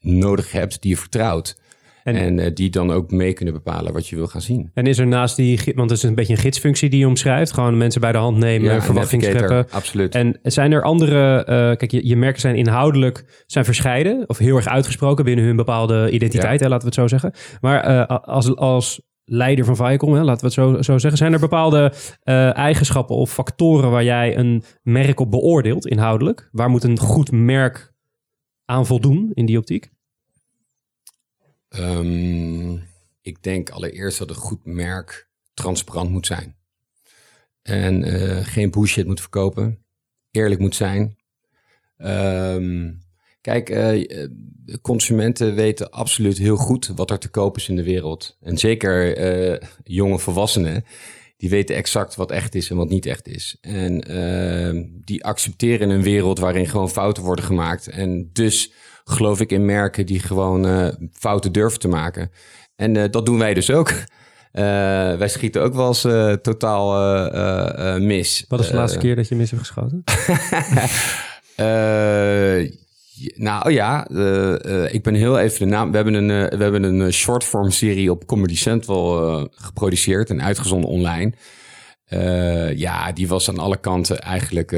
nodig hebt die je vertrouwt. En, en uh, die dan ook mee kunnen bepalen wat je wil gaan zien. En is er naast die, want het is een beetje een gidsfunctie die je omschrijft. Gewoon mensen bij de hand nemen, ja, scheppen. Absoluut. En zijn er andere, uh, kijk, je, je merken zijn inhoudelijk zijn verscheiden. Of heel erg uitgesproken binnen hun bepaalde identiteit, ja. hè, laten we het zo zeggen. Maar uh, als, als leider van Viacom, hè, laten we het zo, zo zeggen. Zijn er bepaalde uh, eigenschappen of factoren waar jij een merk op beoordeelt, inhoudelijk? Waar moet een goed merk aan voldoen in die optiek? Um, ik denk allereerst dat een goed merk transparant moet zijn. En uh, geen bullshit moet verkopen. Eerlijk moet zijn. Um, Kijk, uh, consumenten weten absoluut heel goed wat er te koop is in de wereld. En zeker uh, jonge volwassenen, die weten exact wat echt is en wat niet echt is. En uh, die accepteren een wereld waarin gewoon fouten worden gemaakt. En dus geloof ik in merken die gewoon fouten durven te maken. En dat doen wij dus ook. wij schieten ook wel eens totaal mis. Wat is de laatste keer dat je mis hebt geschoten? Nou ja, uh, uh, ik ben heel even de naam. We hebben een, uh, we hebben een shortform serie op Comedy Central geproduceerd en uitgezonden online. ja, die was aan alle kanten eigenlijk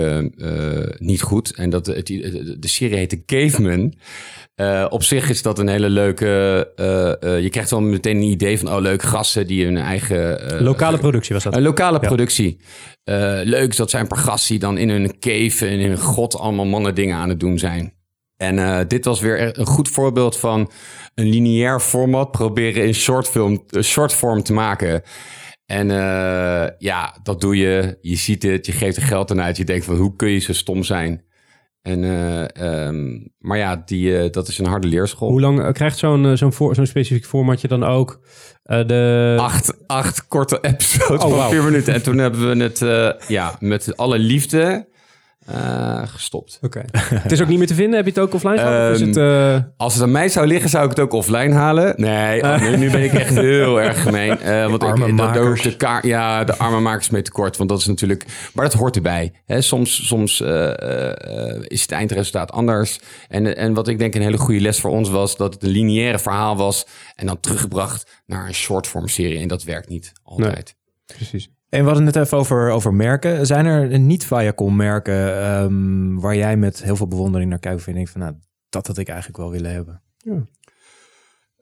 niet goed. En dat, het, de serie heette Caveman. op zich is dat een hele leuke. je krijgt wel meteen een idee van: oh, leuk gasten die hun eigen. lokale productie was dat? Een lokale ja. productie. leuk dat zijn paar gasten die dan in hun cave en in hun god allemaal mannen dingen aan het doen zijn. En uh, dit was weer een goed voorbeeld van een lineair format proberen in shortfilm, shortform te maken. En uh, ja, dat doe je. Je ziet het, je geeft er geld aan uit. Je denkt van hoe kun je zo stom zijn? En, eh, ehm, maar ja, die, eh, dat is een harde leerschool. Hoe lang eh, krijgt zo'n eh, zo'n specifiek formatje dan ook eh, de... acht, acht korte episodes Oh, van wauw. vier minuten. En toen hebben we het eh, ja, met alle liefde eh, gestopt. Oké. het is ook niet meer te vinden. Heb je het ook offline gehad? Is Ehm, het, eh, Als het aan mij zou liggen, zou ik het ook offline halen. Nee, oh, nu, nu ben ik echt heel erg gemeen. Eh, want ik, dat- de kaar, ja, de arme makers mee tekort. Want dat is natuurlijk... Maar dat hoort erbij. Hè, soms soms eh, eh, is het eindresultaat anders. En, en wat ik denk een hele goede les voor ons was... dat het een lineaire verhaal was... en dan teruggebracht naar een shortform serie. En dat werkt niet altijd. precies. En we hadden het even over, over merken. Zijn er niet Viacom merken ehm, waar jij met heel veel bewondering naar kijkt? Vind ik van, nou, dat had ik eigenlijk wel willen hebben.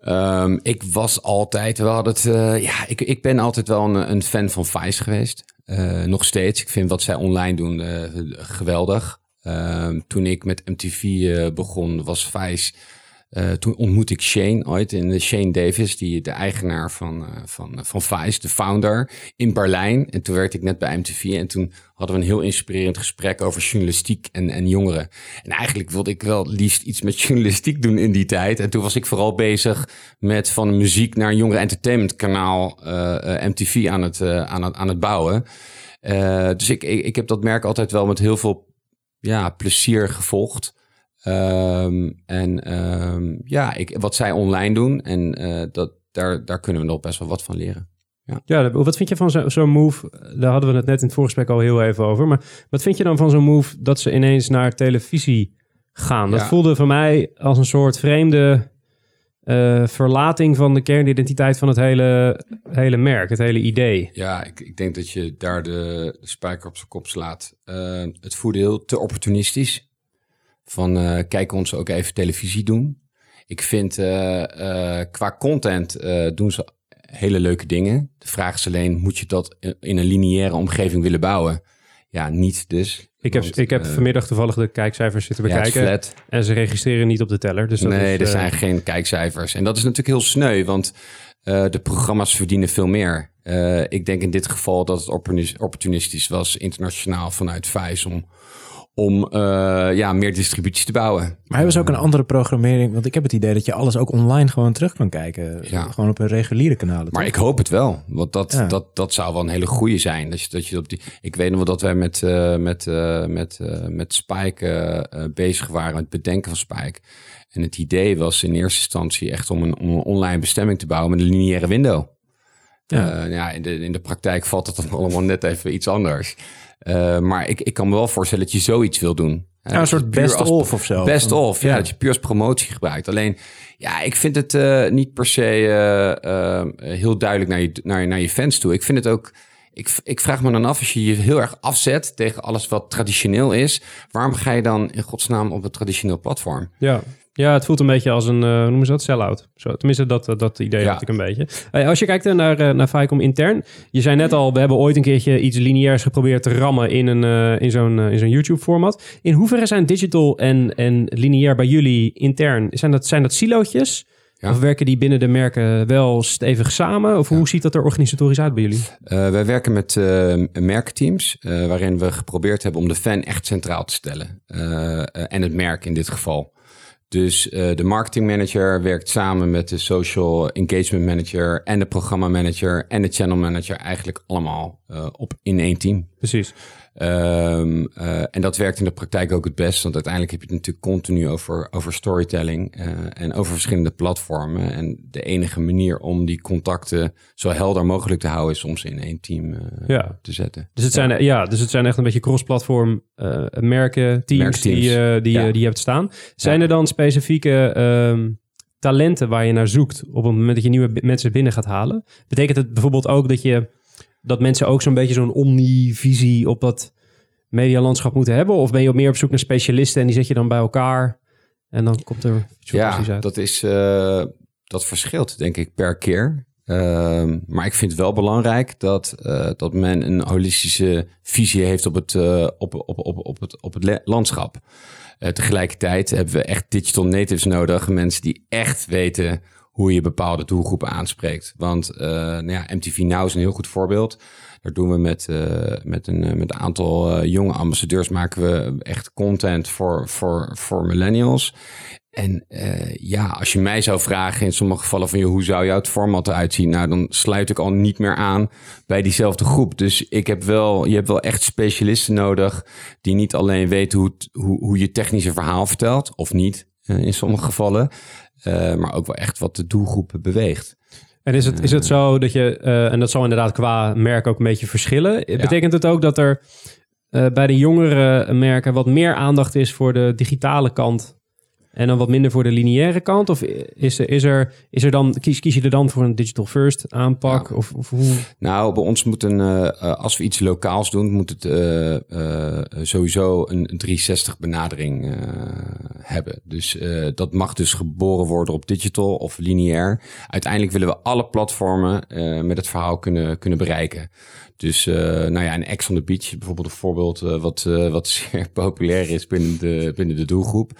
Ehm, ik was altijd, we hadden het, eh, ja, ik, ik ben altijd wel een, een fan van Vice geweest. Eh, nog steeds. Ik vind wat zij online doen eh, geweldig. Ehm, toen ik met MTV eh, begon, was Vice. Eh, toen ontmoette ik Shane ooit in de Shane Davis, die de eigenaar van, eh, van, van Vice, de founder, in Berlijn. En toen werkte ik net bij MTV en toen hadden we een heel inspirerend gesprek over journalistiek en, en jongeren. En eigenlijk wilde ik wel liefst iets met journalistiek doen in die tijd. En toen was ik vooral bezig met van muziek naar een jongeren entertainment kanaal eh, eh, MTV aan het, eh, aan het, aan het bouwen. Eh, dus ik, ik, ik heb dat merk altijd wel met heel veel ja, plezier gevolgd. Ehm, en ehm, ja, ik, wat zij online doen, en eh, dat, daar, daar kunnen we nog best wel wat van leren. Ja, wat vind je van zo- zo'n move? Daar hadden we het net in het voorgesprek al heel even over. Maar wat vind je dan van zo'n move dat ze ineens naar televisie gaan? Dat Ja. voelde voor mij als een soort vreemde eh, verlating van de kernidentiteit van het hele, hele merk, het hele idee. Ja, ik, ik denk dat je daar de spijker op zijn kop slaat. Eh, het voelde heel te opportunistisch. Van eh kijk ons ook even televisie doen. Ik vind eh, eh, qua content doen ze hele leuke dingen. De vraag is alleen, moet je dat in een lineaire omgeving willen bouwen? Ja, niet dus. Ik heb, Want, ik heb vanmiddag toevallig de kijkcijfers zitten bekijken. en ze registreren niet op de teller. Dus dat nee, is, er zijn geen kijkcijfers. En dat is natuurlijk heel sneu, want de programma's verdienen veel meer. Ik denk in dit geval dat het opportunis- opportunistisch was, internationaal vanuit Vijs, om, om eh, ja, meer distributie te bouwen. Maar hebben ze ook een andere programmering? Want ik heb het idee dat je alles ook online gewoon terug kan kijken. Ja. Gewoon op een reguliere kanalen. Maar toch? ik hoop het wel, want dat, Ja. dat, dat zou wel een hele goede zijn. Dat je, dat je op die, ik weet nog wel dat wij met, eh, met, eh, met, eh, met Spike eh, eh, bezig waren, met het bedenken van Spike. En het idee was in eerste instantie echt om een, om een online bestemming te bouwen met een lineaire window. Ja. Ja. ja, in, de, in de praktijk valt het dan allemaal net even iets anders. Eh, maar ik, ik kan me wel voorstellen dat je zoiets wil doen. Ja, een soort best of of zo. Best of, ja, ja. Dat je puur als promotie gebruikt. Alleen, ja, ik vind het eh, niet per se eh, heel duidelijk naar je, naar, naar je fans toe. Ik vind het ook... Ik, ik vraag me dan af, als je je heel erg afzet tegen alles wat traditioneel is... waarom ga je dan in godsnaam op een traditioneel platform? Ja. Ja, het voelt een beetje als een, hoe noemen ze dat, sell-out. Zo, tenminste, dat, eh, dat idee Ja. had ik een beetje. Als je kijkt eh, naar, naar Viacom intern. Je zei net al, we hebben ooit een keertje iets lineairs geprobeerd te rammen in, een, in zo'n in zo'n YouTube-format. In hoeverre zijn digital en, en lineair bij jullie intern? Zijn dat, zijn dat silootjes? Ja. Of werken die binnen de merken wel stevig samen? Of hoe ziet dat er organisatorisch uit bij jullie? Eh, wij werken met merkteams, waarin we geprobeerd hebben om de fan echt centraal te stellen. En het merk in dit geval. Dus eh, de marketing manager werkt samen met de social engagement manager en de programma manager en de channel manager eigenlijk allemaal eh, op in één team. Precies. Ehm, eh, en dat werkt in de praktijk ook het best, want uiteindelijk heb je het natuurlijk continu over, over storytelling eh, en over verschillende platformen. En de enige manier om die contacten zo helder mogelijk te houden is om ze in één team eh, Ja. te zetten. Dus het, zijn, ja, dus het zijn echt een beetje cross-platform merken, teams Merkteams. die, die, Ja. die je hebt staan. Zijn er dan specifieke ehm, talenten waar je naar zoekt op het moment dat je nieuwe mensen binnen gaat halen? Betekent het bijvoorbeeld ook dat, je, dat mensen ook zo'n beetje zo'n omnivisie op dat medialandschap moeten hebben? Of ben je meer op zoek naar specialisten en die zet je dan bij elkaar en dan komt er iets Ja, uit? dat, is, eh, dat verschilt denk ik per keer. Ehm, maar ik vind het wel belangrijk dat, eh, dat men een holistische visie heeft op het, eh, op, op, op, op het, op het landschap. Tegelijkertijd hebben we echt digital natives nodig. Mensen die echt weten hoe je bepaalde doelgroepen aanspreekt. Want eh, nou ja, MTV Now is een heel goed voorbeeld. Daar doen we met, uh, met, een, met een aantal jonge ambassadeurs maken we echt content voor, voor, voor millennials. En uh, ja, als je mij zou vragen in sommige gevallen van je, hoe zou jouw format eruit zien? Nou, dan sluit ik al niet meer aan bij diezelfde groep. Dus ik heb wel, je hebt wel echt specialisten nodig die niet alleen weten hoe, hoe, hoe je technische verhaal vertelt, of niet uh, in sommige gevallen, uh, maar ook wel echt wat de doelgroep beweegt. En is het, is het zo dat je, en dat zal inderdaad qua merk ook een beetje verschillen, ja. betekent het ook dat er bij de jongere merken wat meer aandacht is voor de digitale kant en dan wat minder voor de lineaire kant? Of is er, is er, is er dan, kies, kies je er dan voor een digital first aanpak? Of, of hoe? Nou, bij ons moet een, uh, als we iets lokaals doen, moet het uh, uh, sowieso een 360 benadering hebben. Dus dat mag dus geboren worden op digital of lineair. Uiteindelijk willen we alle platformen met het verhaal kunnen, kunnen bereiken. Dus nou ja, een Ex on the Beach, bijvoorbeeld een voorbeeld wat, wat zeer populair is binnen de, binnen de doelgroep.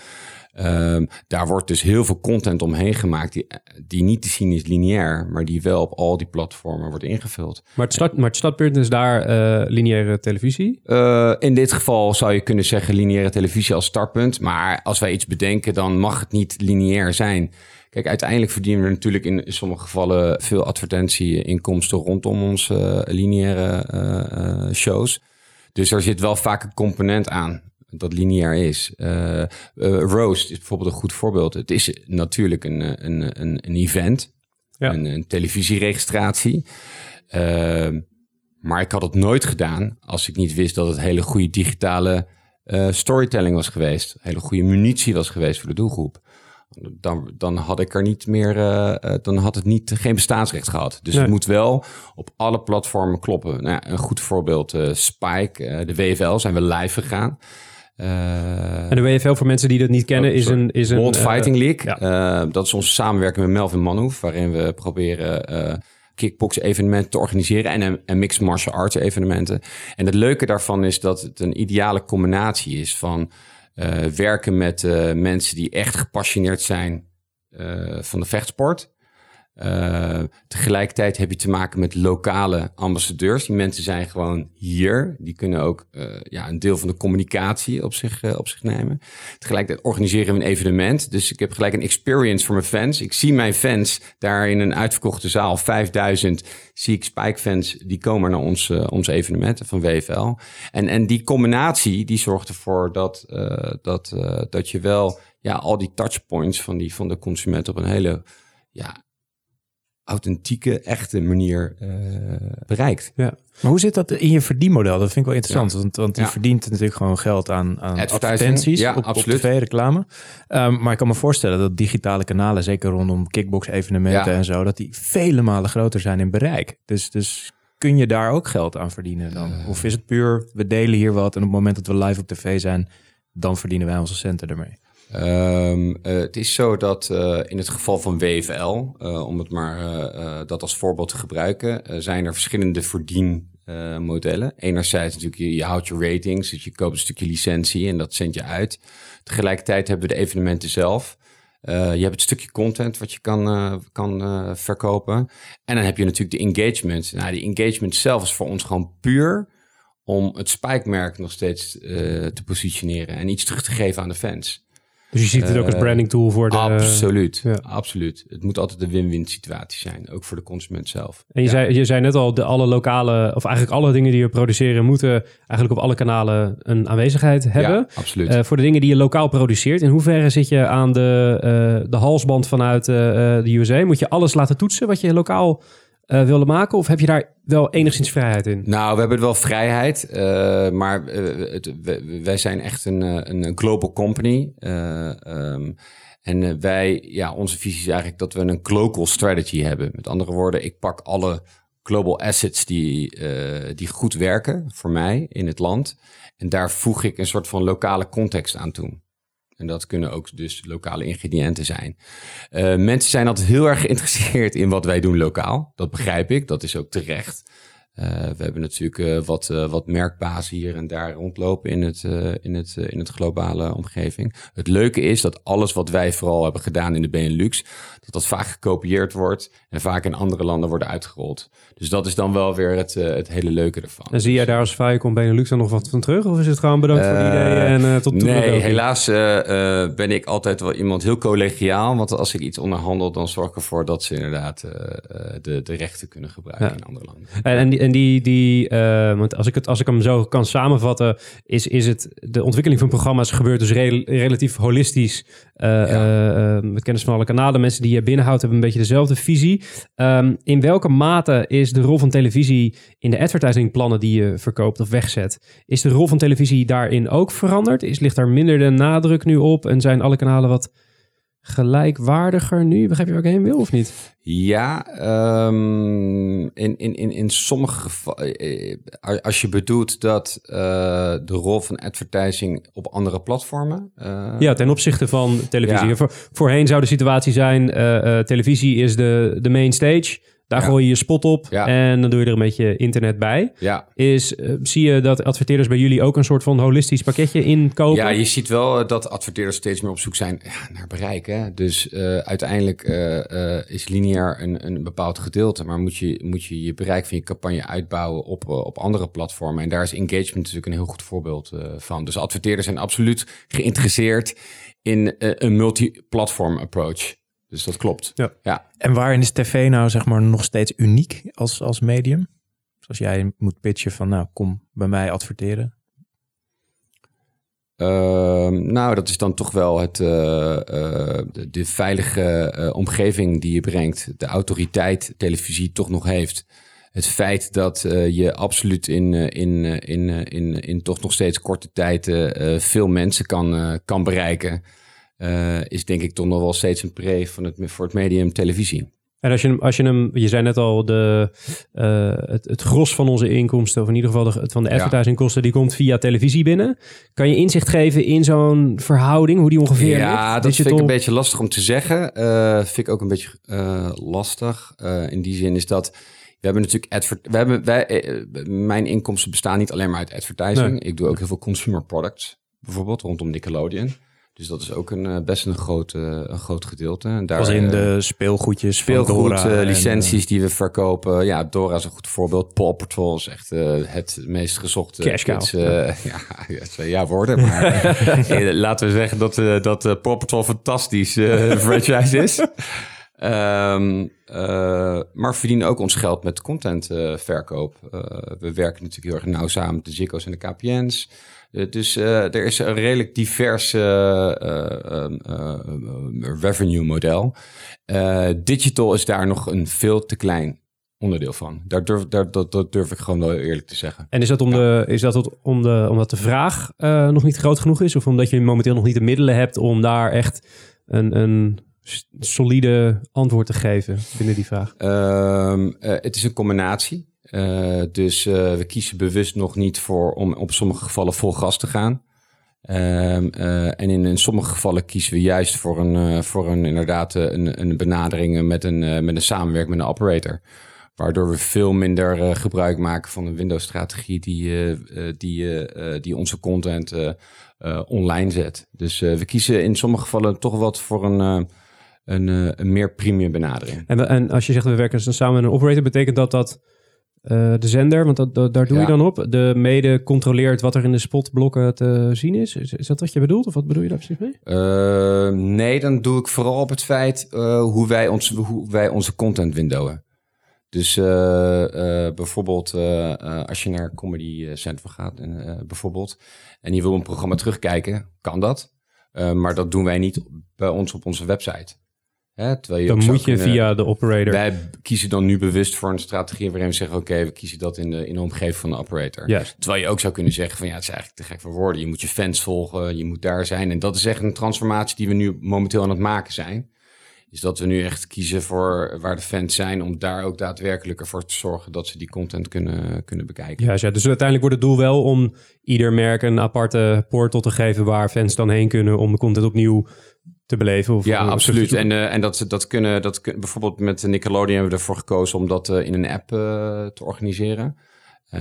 Um, daar wordt dus heel veel content omheen gemaakt die, die niet te zien is lineair, maar die wel op al die platformen wordt ingevuld. Maar het, start, maar het startpunt is daar uh, lineaire televisie? Uh, in dit geval zou je kunnen zeggen lineaire televisie als startpunt. Maar als wij iets bedenken, dan mag het niet lineair zijn. Kijk, uiteindelijk verdienen we natuurlijk in sommige gevallen veel advertentieinkomsten rondom onze uh, lineaire shows. Dus er zit wel vaak een component aan dat lineair is. Uh, uh, Roast is bijvoorbeeld een goed voorbeeld. Het is natuurlijk een, een, een, een event, ja. een, een, televisieregistratie. Uh, maar ik had het nooit gedaan als ik niet wist dat het hele goede digitale storytelling was geweest. Hele goede munitie was geweest voor de doelgroep. Dan, dan had ik er niet meer, dan had het niet, geen bestaansrecht gehad. Dus nee. het moet wel op alle platformen kloppen. Nou, een goed voorbeeld, Spike, de WFL zijn we live gegaan. Uh, en de WFL, voor mensen die dat niet kennen, oh, is een... Is een World uh, Fighting League. Ja. Uh, dat is onze samenwerking met Melvin Manhoef, waarin we proberen kickbox evenementen te organiseren en, en mixed martial arts evenementen. En het leuke daarvan is dat het een ideale combinatie is van werken met mensen die echt gepassioneerd zijn van de vechtsport. Uh, tegelijkertijd heb je te maken met lokale ambassadeurs. Die mensen zijn gewoon hier. Die kunnen ook uh, ja, een deel van de communicatie op zich, uh, op zich nemen. Tegelijkertijd organiseren we een evenement. Dus ik heb gelijk een experience voor mijn fans. Ik zie mijn fans daar in een uitverkochte zaal, 5000, zie ik Spike fans die komen naar ons, onze evenementen van WFL. En, en die combinatie die zorgt ervoor dat, dat, dat je wel ja, al die touchpoints van, die, van de consument op een hele ja, authentieke, echte manier uh, bereikt. Ja. Maar hoe zit dat in je verdienmodel? Dat vind ik wel interessant, ja. want, want je ja. verdient natuurlijk gewoon geld aan, aan advertenties ja, op, absoluut. op tv, reclame. Um, maar ik kan me voorstellen dat digitale kanalen, zeker rondom kickbox evenementen en zo, dat die vele malen groter zijn in bereik. Dus, dus kun je daar ook geld aan verdienen dan? Uh, of is het puur, we delen hier wat en op het moment dat we live op tv zijn, dan verdienen wij onze centen ermee? Um, uh, het is zo dat uh, in het geval van WFL, uh, om het maar dat als voorbeeld te gebruiken, zijn er verschillende verdienmodellen. Enerzijds natuurlijk, je, je, houdt je ratings, dus je koopt een stukje licentie en dat zend je uit. Tegelijkertijd hebben we de evenementen zelf. je hebt het stukje content wat je kan, kan verkopen. En dan heb je natuurlijk de engagement. Nou, die engagement zelf is voor ons gewoon puur om het spijkmerk nog steeds te positioneren en iets terug te geven aan de fans. Dus je ziet het ook als eh, branding tool voor de... Absoluut, ja. absoluut. Het moet altijd een win-win situatie zijn, ook voor de consument zelf. En je, ja. zei, je zei net al, de alle lokale, of eigenlijk alle dingen die we produceren, moeten eigenlijk op alle kanalen een aanwezigheid hebben. Ja, absoluut. Uh, voor de dingen die je lokaal produceert, in hoeverre zit je aan de, uh, de halsband vanuit de USA? Moet je alles laten toetsen wat je lokaal uh, willen maken? Of heb je daar wel enigszins vrijheid in? Nou, we hebben wel vrijheid, uh, maar uh, het, wij zijn echt een, een global company. Um, en wij, ja, onze visie is eigenlijk dat we een global strategy hebben. Met andere woorden, ik pak alle global assets die, die goed werken voor mij in het land. En daar voeg ik een soort van lokale context aan toe. En dat kunnen ook dus lokale ingrediënten zijn. Uh, mensen zijn altijd heel erg geïnteresseerd in wat wij doen lokaal. Dat begrijp ik, dat is ook terecht. Uh, we hebben natuurlijk uh, wat, uh, wat merkbazen hier en daar rondlopen in het, in, het, in het globale omgeving. Het leuke is dat alles wat wij vooral hebben gedaan in de Benelux, dat dat vaak gekopieerd wordt en vaak in andere landen worden uitgerold. Dus dat is dan wel weer het, het hele leuke ervan. En zie jij daar als Viacom Benelux dan nog wat van terug? Of is het gewoon bedankt voor de ideeën en tot Nee, helaas ben ik altijd wel iemand heel collegiaal. Want als ik iets onderhandel, dan zorg ik ervoor dat ze inderdaad de, de rechten kunnen gebruiken ja. in andere landen. En, en die, en die, die uh, want als ik, het, als ik hem zo kan samenvatten, is, is het de ontwikkeling van programma's gebeurt dus re relatief holistisch. Uh, ja. uh, met kennis van alle kanalen. Mensen die je binnenhoudt hebben een beetje dezelfde visie. Um, in welke mate is de rol van televisie in de advertisingplannen die je verkoopt of wegzet, is de rol van televisie daarin ook veranderd? Is, ligt daar minder de nadruk nu op en zijn alle kanalen wat gelijkwaardiger nu? Begrijp je waar ik heen wil of niet? Ja, um, in, in, in, in sommige gevallen, eh, als je bedoelt dat uh, de rol van advertising op andere platformen. Uh, ja, ten opzichte van televisie. Ja. Voor, voorheen zou de situatie zijn: televisie is de, de main stage. Daar gooi je je spot op en dan doe je er een beetje internet bij. Ja. Is, uh, zie je dat adverteerders bij jullie ook een soort van holistisch pakketje inkopen? Ja, je ziet wel eh, dat adverteerders steeds meer op zoek zijn naar bereik. Hè? Dus uh, uiteindelijk uh, is lineair een, een bepaald gedeelte, maar moet je, moet je je bereik van je campagne uitbouwen op, op andere platformen. En daar is engagement natuurlijk een heel goed voorbeeld van. Dus adverteerders zijn absoluut geïnteresseerd in een multi-platform approach. Dus dat klopt. Ja. ja. En waarin is tv nou zeg maar nog steeds uniek als, als medium? Zoals jij moet pitchen van nou kom bij mij adverteren. Uh, nou, dat is dan toch wel het, uh, uh, de, de, veilige uh, omgeving die je brengt. De autoriteit televisie toch nog heeft. Het feit dat je absoluut in, in, in, in, in toch nog steeds korte tijd veel mensen kan, kan bereiken. Uh, is denk ik toch nog wel steeds een pre van het, voor het medium televisie. En als je, als je hem, je zei net al, de, uh, het, het gros van onze inkomsten, of in ieder geval de, van de advertisingkosten, die komt via televisie binnen. Kan je inzicht geven in zo'n verhouding, hoe die ongeveer Ja, dat vind ik een beetje lastig om te zeggen. Uh, vind ik ook een beetje lastig. in die zin is dat we hebben natuurlijk advert we hebben, wij, mijn inkomsten bestaan niet alleen maar uit advertising. Nee. Ik doe ook heel veel consumer products, bijvoorbeeld rondom Nickelodeon. Dus dat is ook een, uh, best een groot, uh, een groot gedeelte. En daar, Als in de speelgoedjes speelgoed, licenties die we verkopen. Ja, Dora is een goed voorbeeld. Paw Patrol is echt het meest gezochte... Cash cow. ja, ja, ja, woorden. Maar laten we zeggen dat, dat Paw Patrol fantastisch franchise is. Um, maar we verdienen ook ons geld met contentverkoop. we werken natuurlijk heel erg nauw samen met de Ziggo's en de KPN's. Uh, dus er is een redelijk divers uh, revenue model. digital is daar nog een veel te klein onderdeel van. Daar durf, daar, dat, dat durf ik gewoon wel eerlijk te zeggen. En is dat, om ja. de, is dat om de, omdat de vraag nog niet groot genoeg is? Of omdat je momenteel nog niet de middelen hebt om daar echt een, een solide antwoord te geven binnen die vraag? Um, het is een combinatie. Uh, dus uh, we kiezen bewust nog niet voor om op sommige gevallen vol gas te gaan. Uh, en in, in, sommige gevallen kiezen we juist voor een, voor een inderdaad een, een benadering met een, met een samenwerking met een operator. Waardoor we veel minder gebruik maken van een Windows-strategie die, die, die onze content online zet. Dus we kiezen in sommige gevallen toch wat voor een, een, een meer premium benadering. En, en als je zegt we werken samen met een operator, betekent dat dat uh, de zender, want dat, dat daar doe ja. je dan op. De mede controleert wat er in de spotblokken te zien is. is. is. dat wat je bedoelt? Of wat bedoel je daar precies mee? Uh, nee, dan doe ik vooral op het feit uh, hoe, wij ons, hoe wij onze content windowen. Dus bijvoorbeeld als je naar Comedy Central gaat, en, bijvoorbeeld, en je wil een programma terugkijken, kan dat. maar dat doen wij niet bij ons op onze website. Hè, je dan moet je via de operator. Wij kiezen dan nu bewust voor een strategie waarin we zeggen: oké, we kiezen dat in de, in de omgeving van de operator. Yes. Terwijl je ook zou kunnen zeggen: van ja, het is eigenlijk te gek voor woorden. Je moet je fans volgen, je moet daar zijn. En dat is echt een transformatie die we nu momenteel aan het maken zijn. Is dat we nu echt kiezen voor waar de fans zijn, om daar ook daadwerkelijk ervoor te zorgen dat ze die content kunnen, kunnen bekijken. Ja, dus uiteindelijk wordt het doel wel om ieder merk een aparte portal te geven waar fans dan heen kunnen om de content opnieuw te beleven. Of, Ja, absoluut. En, eh, en dat, dat kunnen, dat kun- bijvoorbeeld met Nickelodeon hebben we ervoor gekozen om dat eh, in een app eh, te organiseren.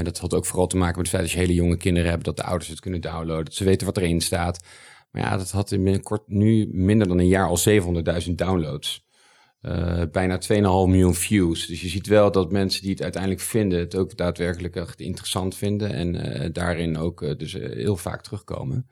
Dat had ook vooral te maken met het feit dat je hele jonge kinderen hebt, dat de ouders het kunnen downloaden, dat ze weten wat erin staat. Maar ja, dat had in binnenkort nu minder dan een jaar al 700.000 downloads. Bijna 2,5 miljoen views. Dus je ziet wel dat mensen die het uiteindelijk vinden, het ook daadwerkelijk echt interessant vinden. En daarin ook dus heel vaak terugkomen.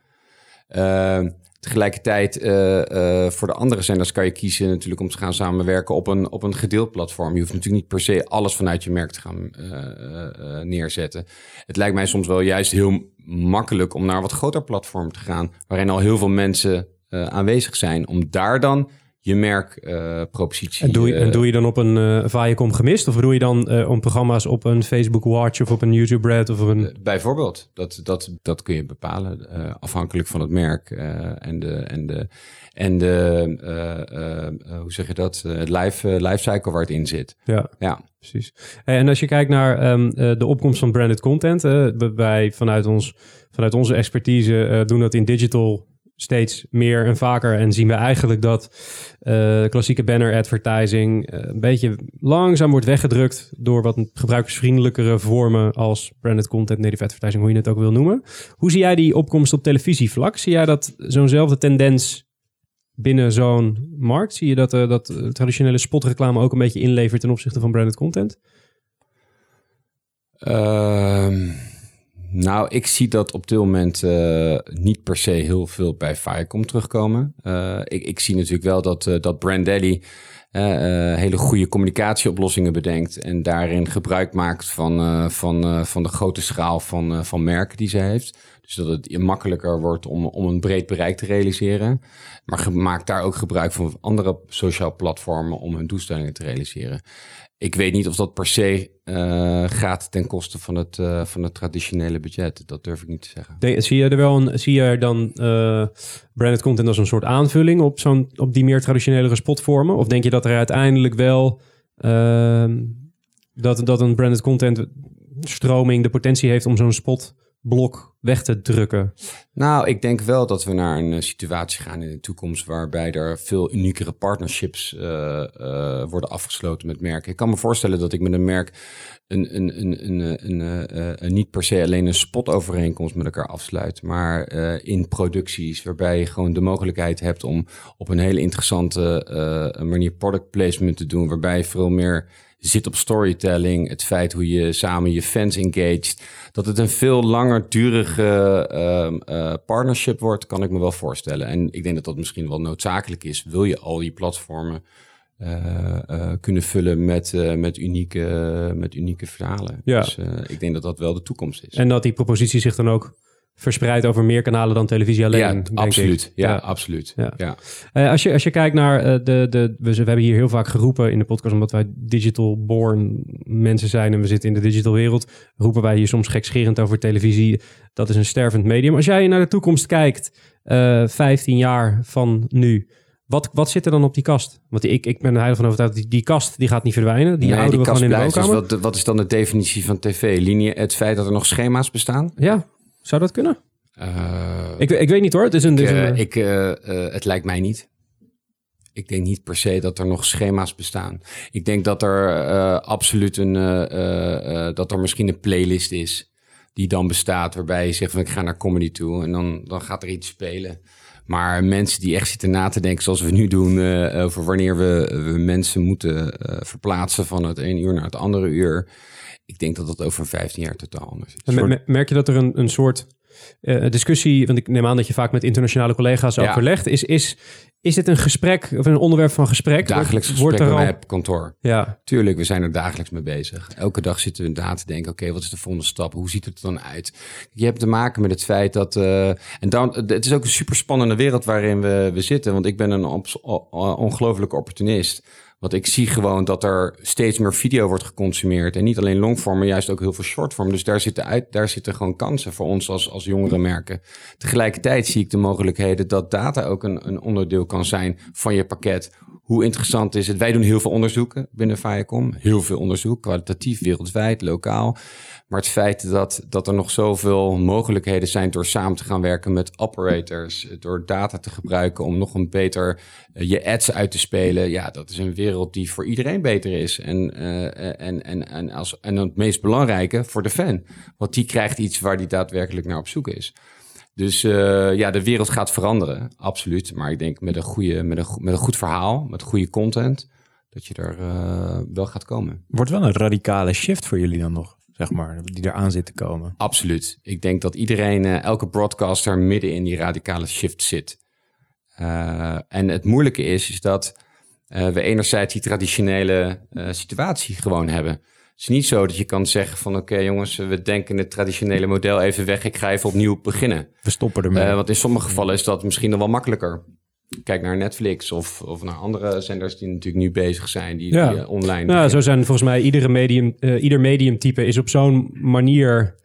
Tegelijkertijd, eh, eh, voor de andere zenders kan je kiezen natuurlijk om te gaan samenwerken op een, op een gedeeld platform. Je hoeft natuurlijk niet per se alles vanuit je merk te gaan eh, neerzetten. Het lijkt mij soms wel juist heel makkelijk om naar een wat groter platform te gaan, waarin al heel veel mensen aanwezig zijn, om daar dan je merkpropositie... En doe, je, en eh, doe je dan op een eh Viacom gemist? Of doe je dan eh, om programma's op een Facebook Watch of op een YouTube Red of een... Eh, Bijvoorbeeld, dat, dat, dat kun je bepalen eh, afhankelijk van het merk eh, en de, en de, en de eh, eh, eh, hoe zeg je dat, Eh, het life, eh, lifecycle waar het in zit. ja, Ja, precies. En als je kijkt naar ehm, eh, de opkomst van branded content, eh, wij vanuit, ons, vanuit onze expertise eh, doen dat in digital steeds meer en vaker. En zien we eigenlijk dat eh, klassieke banner advertising eh, een beetje langzaam wordt weggedrukt door wat gebruikersvriendelijkere vormen als branded content, native advertising, hoe je het ook wil noemen. Hoe zie jij die opkomst op televisievlak? Zie jij dat zo'nzelfde tendens binnen zo'n markt? Zie je dat, eh, dat traditionele spotreclame ook een beetje inlevert ten opzichte van branded content? Ehm, nou, ik zie dat op dit moment eh, niet per se heel veel bij Viacom terugkomen. Eh, ik, ik zie natuurlijk wel dat, eh, dat eh, hele goede communicatieoplossingen bedenkt en daarin gebruik maakt van, van, van de grote schaal van, van merken die ze heeft. Dus dat het makkelijker wordt om, om een breed bereik te realiseren. Maar maakt daar ook gebruik van andere sociale platformen om hun doelstellingen te realiseren. Ik weet niet of dat per se eh, gaat ten koste van het, eh, van het traditionele budget. Dat durf ik niet te zeggen. Zie je er wel een, zie je er dan eh, branded content als een soort aanvulling op, zo'n, op die meer traditionelere spotvormen? Of denk je dat er uiteindelijk wel ehm, dat, dat een branded content stroming de potentie heeft om zo'n spotblok weg te drukken? Nou, ik denk wel dat we naar een eh, situatie gaan in de toekomst waarbij er veel uniekere partnerships eh, eh, worden afgesloten met merken. Ik kan me voorstellen dat ik met een merk een, een, een, een, een, niet per se alleen een spotovereenkomst met elkaar afsluit, maar in producties waarbij je gewoon de mogelijkheid hebt om op een hele interessante manier product placement te doen, waarbij je veel meer zit op storytelling, het feit hoe je samen je fans engaged, dat het een veel langer durige ehm, eh, partnership wordt, kan ik me wel voorstellen. En ik denk dat dat misschien wel noodzakelijk is. Wil je al die platformen eh, eh, kunnen vullen met, met, unieke, met unieke verhalen? Ja. Dus ik denk dat dat wel de toekomst is. En dat die propositie zich dan ook verspreidt over meer kanalen dan televisie alleen. ja, denk ik. absoluut. Ja, Ja. absoluut. Ja. Ja. Eh, als, je, als je kijkt naar eh, de, de we, we hebben hier heel vaak geroepen in de podcast, omdat wij digital born mensen zijn en we zitten in de digital wereld, roepen wij hier soms gekscherend over televisie. Dat is een stervend medium. Als jij naar de toekomst kijkt, eh 15 jaar van nu, wat, wat zit er dan op die kast? Want ik, ik ben er heilig van overtuigd, die, die kast die gaat niet verdwijnen. Die Nee, houden die we kast gewoon in de. Dus wat, wat is dan de definitie van tv? Linie, het feit dat er nog schema's bestaan? Ja, zou dat kunnen? Eh, Ik, ik weet niet hoor. Het is een, een- ik, eh, eh, het lijkt mij niet. Ik denk niet per se dat er nog schema's bestaan. Ik denk dat er absoluut een, dat er misschien een playlist is die dan bestaat, waarbij je zegt van ik ga naar comedy toe en dan, dan gaat er iets spelen. Maar mensen die echt zitten na te denken, zoals we nu doen, over wanneer we, we mensen moeten verplaatsen van het ene uur naar het andere uur. Ik denk dat dat over 15 jaar totaal anders is. Merk je dat er een, een soort eh, discussie, want ik neem aan dat je vaak met internationale collega's Ja. overlegt, is, is, is dit een gesprek of een onderwerp van gesprek? Dagelijks Wordt- gesprek wordt bij er mij op kantoor. Ja, Tuurlijk, we zijn er dagelijks mee bezig. Elke dag zitten we na te denken, oké, wat is de volgende stap? Hoe ziet het er dan uit? Je hebt te maken met het feit dat... eh, en dan, het is ook een super spannende wereld waarin we, we zitten. Want ik ben een ongelooflijke opportunist. Want ik zie gewoon dat er steeds meer video wordt geconsumeerd. En niet alleen longform, maar juist ook heel veel shortform. Dus daar zitten, uit, daar zitten gewoon kansen voor ons als, als jongere merken. Tegelijkertijd zie ik de mogelijkheden dat data ook een, een onderdeel kan zijn van je pakket. Hoe interessant is het? Wij doen heel veel onderzoeken binnen Viacom. Heel veel onderzoek, kwalitatief, wereldwijd, lokaal. Maar het feit dat, dat er nog zoveel mogelijkheden zijn door samen te gaan werken met operators, door data te gebruiken om nog een beter eh, je ads uit te spelen. Ja, dat is een wereld die voor iedereen beter is. En, eh, en, en, en, als, en het meest belangrijke voor de fan. Want die krijgt iets waar die daadwerkelijk naar op zoek is. Dus eh, ja, de wereld gaat veranderen, absoluut. Maar ik denk met een, goede, met een, met een goed verhaal, met goede content, dat je er eh, wel gaat komen. Wordt wel een radicale shift voor jullie dan nog, zeg maar, die eraan zit te komen. Absoluut. Ik denk dat iedereen, eh, elke broadcaster midden in die radicale shift zit. En het moeilijke is, is dat we enerzijds die traditionele situatie gewoon hebben. Het is niet zo dat je kan zeggen van oké jongens, we denken het traditionele model even weg. Ik ga even opnieuw beginnen. We stoppen ermee. Eh, want in sommige gevallen is dat misschien nog wel makkelijker. Kijk naar Netflix of, of naar andere zenders die natuurlijk nu bezig zijn, die, Ja. die, eh, online. Nou, zo zijn volgens mij iedere medium, eh, ieder mediumtype is op zo'n manier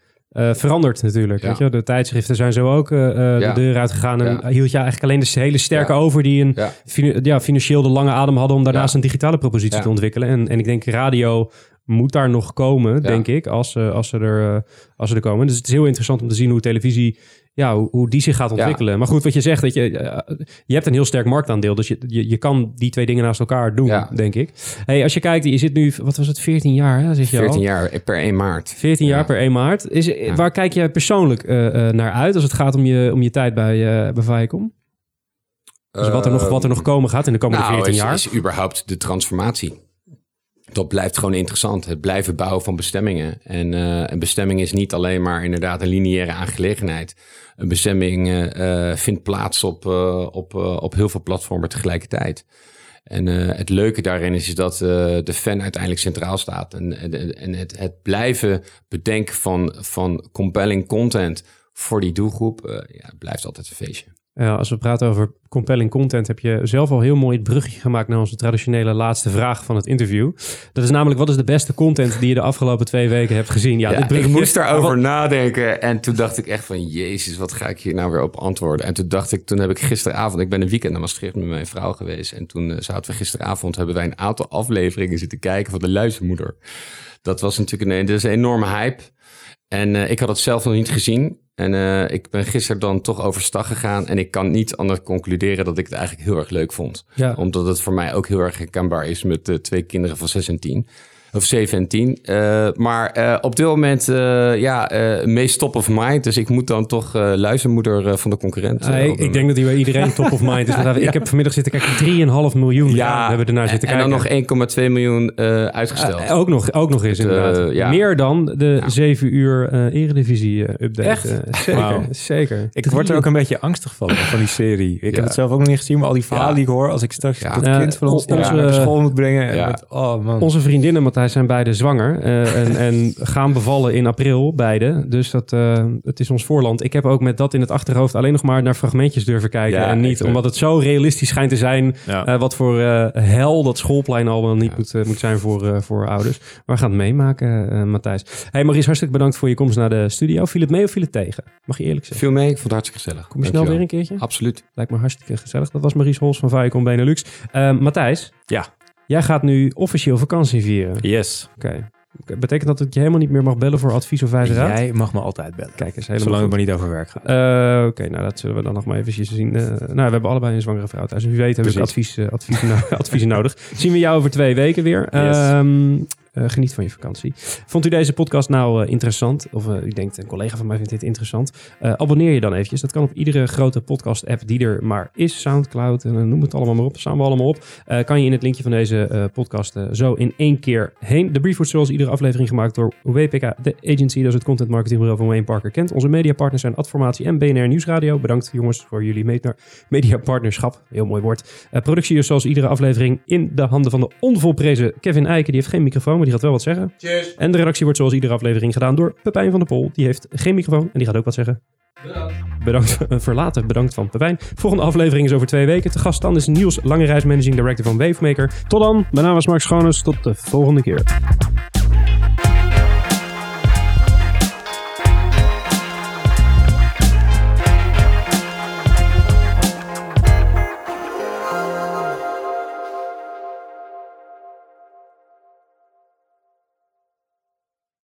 veranderd natuurlijk. Ja. Weet je? De tijdschriften zijn zo ook Ja. de deur uitgegaan. En Ja. hield je eigenlijk alleen de hele sterke over die een Ja. fina- ja, financieel de lange adem hadden om daarnaast een digitale propositie te ontwikkelen. En, en ik denk radio moet daar nog komen, Ja. denk ik, als, eh, als, ze er, eh, als ze er komen. Dus het is heel interessant om te zien hoe televisie, ja, hoe, hoe die zich gaat ontwikkelen. Maar goed, wat je zegt, dat je, eh, je hebt een heel sterk marktaandeel. Dus je, je, je kan die twee dingen naast elkaar doen, Ja. denk ik. Hey, als je kijkt, je zit nu, wat was het, 14 jaar, hè, zit je 14 al? jaar per 1 maart. 14 jaar Ja. per 1 maart. Is, Waar kijk jij persoonlijk naar uit als het gaat om je, om je tijd bij, eh bij Viacom? Dus wat er, nog, wat er nog komen gaat in de komende nou, 14 is, jaar? is überhaupt de transformatie. Dat blijft gewoon interessant. Het blijven bouwen van bestemmingen. En eh, een bestemming is niet alleen maar inderdaad een lineaire aangelegenheid. Een bestemming eh, eh, vindt plaats op, op, op heel veel platformen tegelijkertijd. En het leuke daarin is, is dat de fan uiteindelijk centraal staat. En, en, het, het blijven bedenken van, van compelling content voor die doelgroep, ja, blijft altijd een feestje. Ja, als we praten over compelling content, heb je zelf al heel mooi het brugje gemaakt naar onze traditionele laatste vraag van het interview. Dat is namelijk, wat is de beste content die je de afgelopen twee weken hebt gezien? Ja, Ja, dit ik moest daarover Wat- nadenken. En toen dacht ik echt van, jezus, wat ga ik hier nou weer op antwoorden? En toen dacht ik, toen heb ik gisteravond, ik ben een weekend naar Maastricht met mijn vrouw geweest. En toen eh, zaten we gisteravond, hebben wij een aantal afleveringen zitten kijken van de luistermoeder. Dat was natuurlijk een, dat is een enorme hype. En eh, ik had het zelf nog niet gezien. En eh, ik ben gisteren dan toch overstag gegaan. En ik kan niet anders concluderen dat ik het eigenlijk heel erg leuk vond. Ja. Omdat het voor mij ook heel erg herkenbaar is met eh, twee kinderen van 6 en 10. Of 7 en 10. Eh, maar eh, op dit moment, eh, ja, eh meest top of mind. Dus ik moet dan toch eh luistermoeder van de concurrent. eh, Ah, ik, denk dat die bij iedereen top of mind is. Want Ik heb vanmiddag zitten kijken, 3,5 miljoen. Ja, we hebben ernaar zitten en kijken. dan nog 1,2 miljoen eh, uitgesteld. Ook, nog, ook nog eens, inderdaad. ja. Meer dan de Ja. 7 uur eh Eredivisie-update. Echt? zeker, zeker. Ik word er ook een beetje angstig van, van die serie. Ik Ja. heb het zelf ook nog niet gezien, maar al die verhalen Ja. die ik hoor... als ik straks Ja. het Ja, kind van ons on- naar school moet brengen... En Ja. met, oh man. Onze vriendinnen, Matthijs, zijn beide zwanger. eh, en, en gaan bevallen in april, beide. Dus dat, eh, het is ons voorland. Ik heb ook met dat in het achterhoofd alleen nog maar naar fragmentjes durven kijken. Ja, en niet exact. omdat het zo realistisch schijnt te zijn. Ja. eh, wat voor hel dat schoolplein al wel niet moet, moet zijn voor, voor ouders. Maar we gaan het meemaken, Matthijs. Hey Maurice, hartstikke bedankt voor je komst naar de studio. Viel het mee of viel het tegen? Mag je eerlijk zeggen? Viel mee, ik vond het hartstikke gezellig. Kom je snel weer een keertje? Absoluut. Lijkt me hartstikke gezellig. Dat was Maurice Hols van Viacom Benelux. Eh, Matthijs, Ja. Jij gaat nu officieel vakantie vieren. Yes. Oké. Betekent dat dat je helemaal niet meer mag bellen voor advies of wijze raad? Jij mag me altijd bellen. Kijk eens, helemaal Zolang het maar niet over werk gaat. Eh, Oké, nou dat zullen we dan nog maar eventjes zien. Eh, nou, we hebben allebei een zwangere vrouw thuis. Dus wie weet heb ik Precies. advies, eh, adviezen, no- adviezen nodig. Zien we jou over twee weken weer. Yes. Ehm, eh, geniet van je vakantie. Vond u deze podcast nou eh, interessant? Of eh, u denkt, een collega van mij vindt dit interessant? Eh, abonneer je dan eventjes. Dat kan op iedere grote podcast-app die er maar is. Soundcloud, en, eh, noem het allemaal maar op. Staan we allemaal op. Eh, kan je in het linkje van deze eh, podcast eh, zo in één keer heen. De brief wordt zoals iedere aflevering gemaakt door WPK, de agency. Dat is het content marketingbureau van Wayne Parker Kent. Onze mediapartners zijn Adformatie en BNR Nieuwsradio. Bedankt jongens voor jullie mediapartnerschap. Heel mooi woord. Eh, productie is zoals iedere aflevering in de handen van de onvolprezen Kevin Eiken. Die heeft geen microfoon, die gaat wel wat zeggen. En de redactie wordt zoals iedere aflevering gedaan door Pepijn van der Pol. Die heeft geen microfoon en die gaat ook wat zeggen. Bedankt voor later. Bedankt van Pepijn. Volgende aflevering is over twee weken. Te gast dan is Niels Langerijs, Managing Director van Wavemaker. Tot dan. Mijn naam is Mark Schoones. Tot de volgende keer.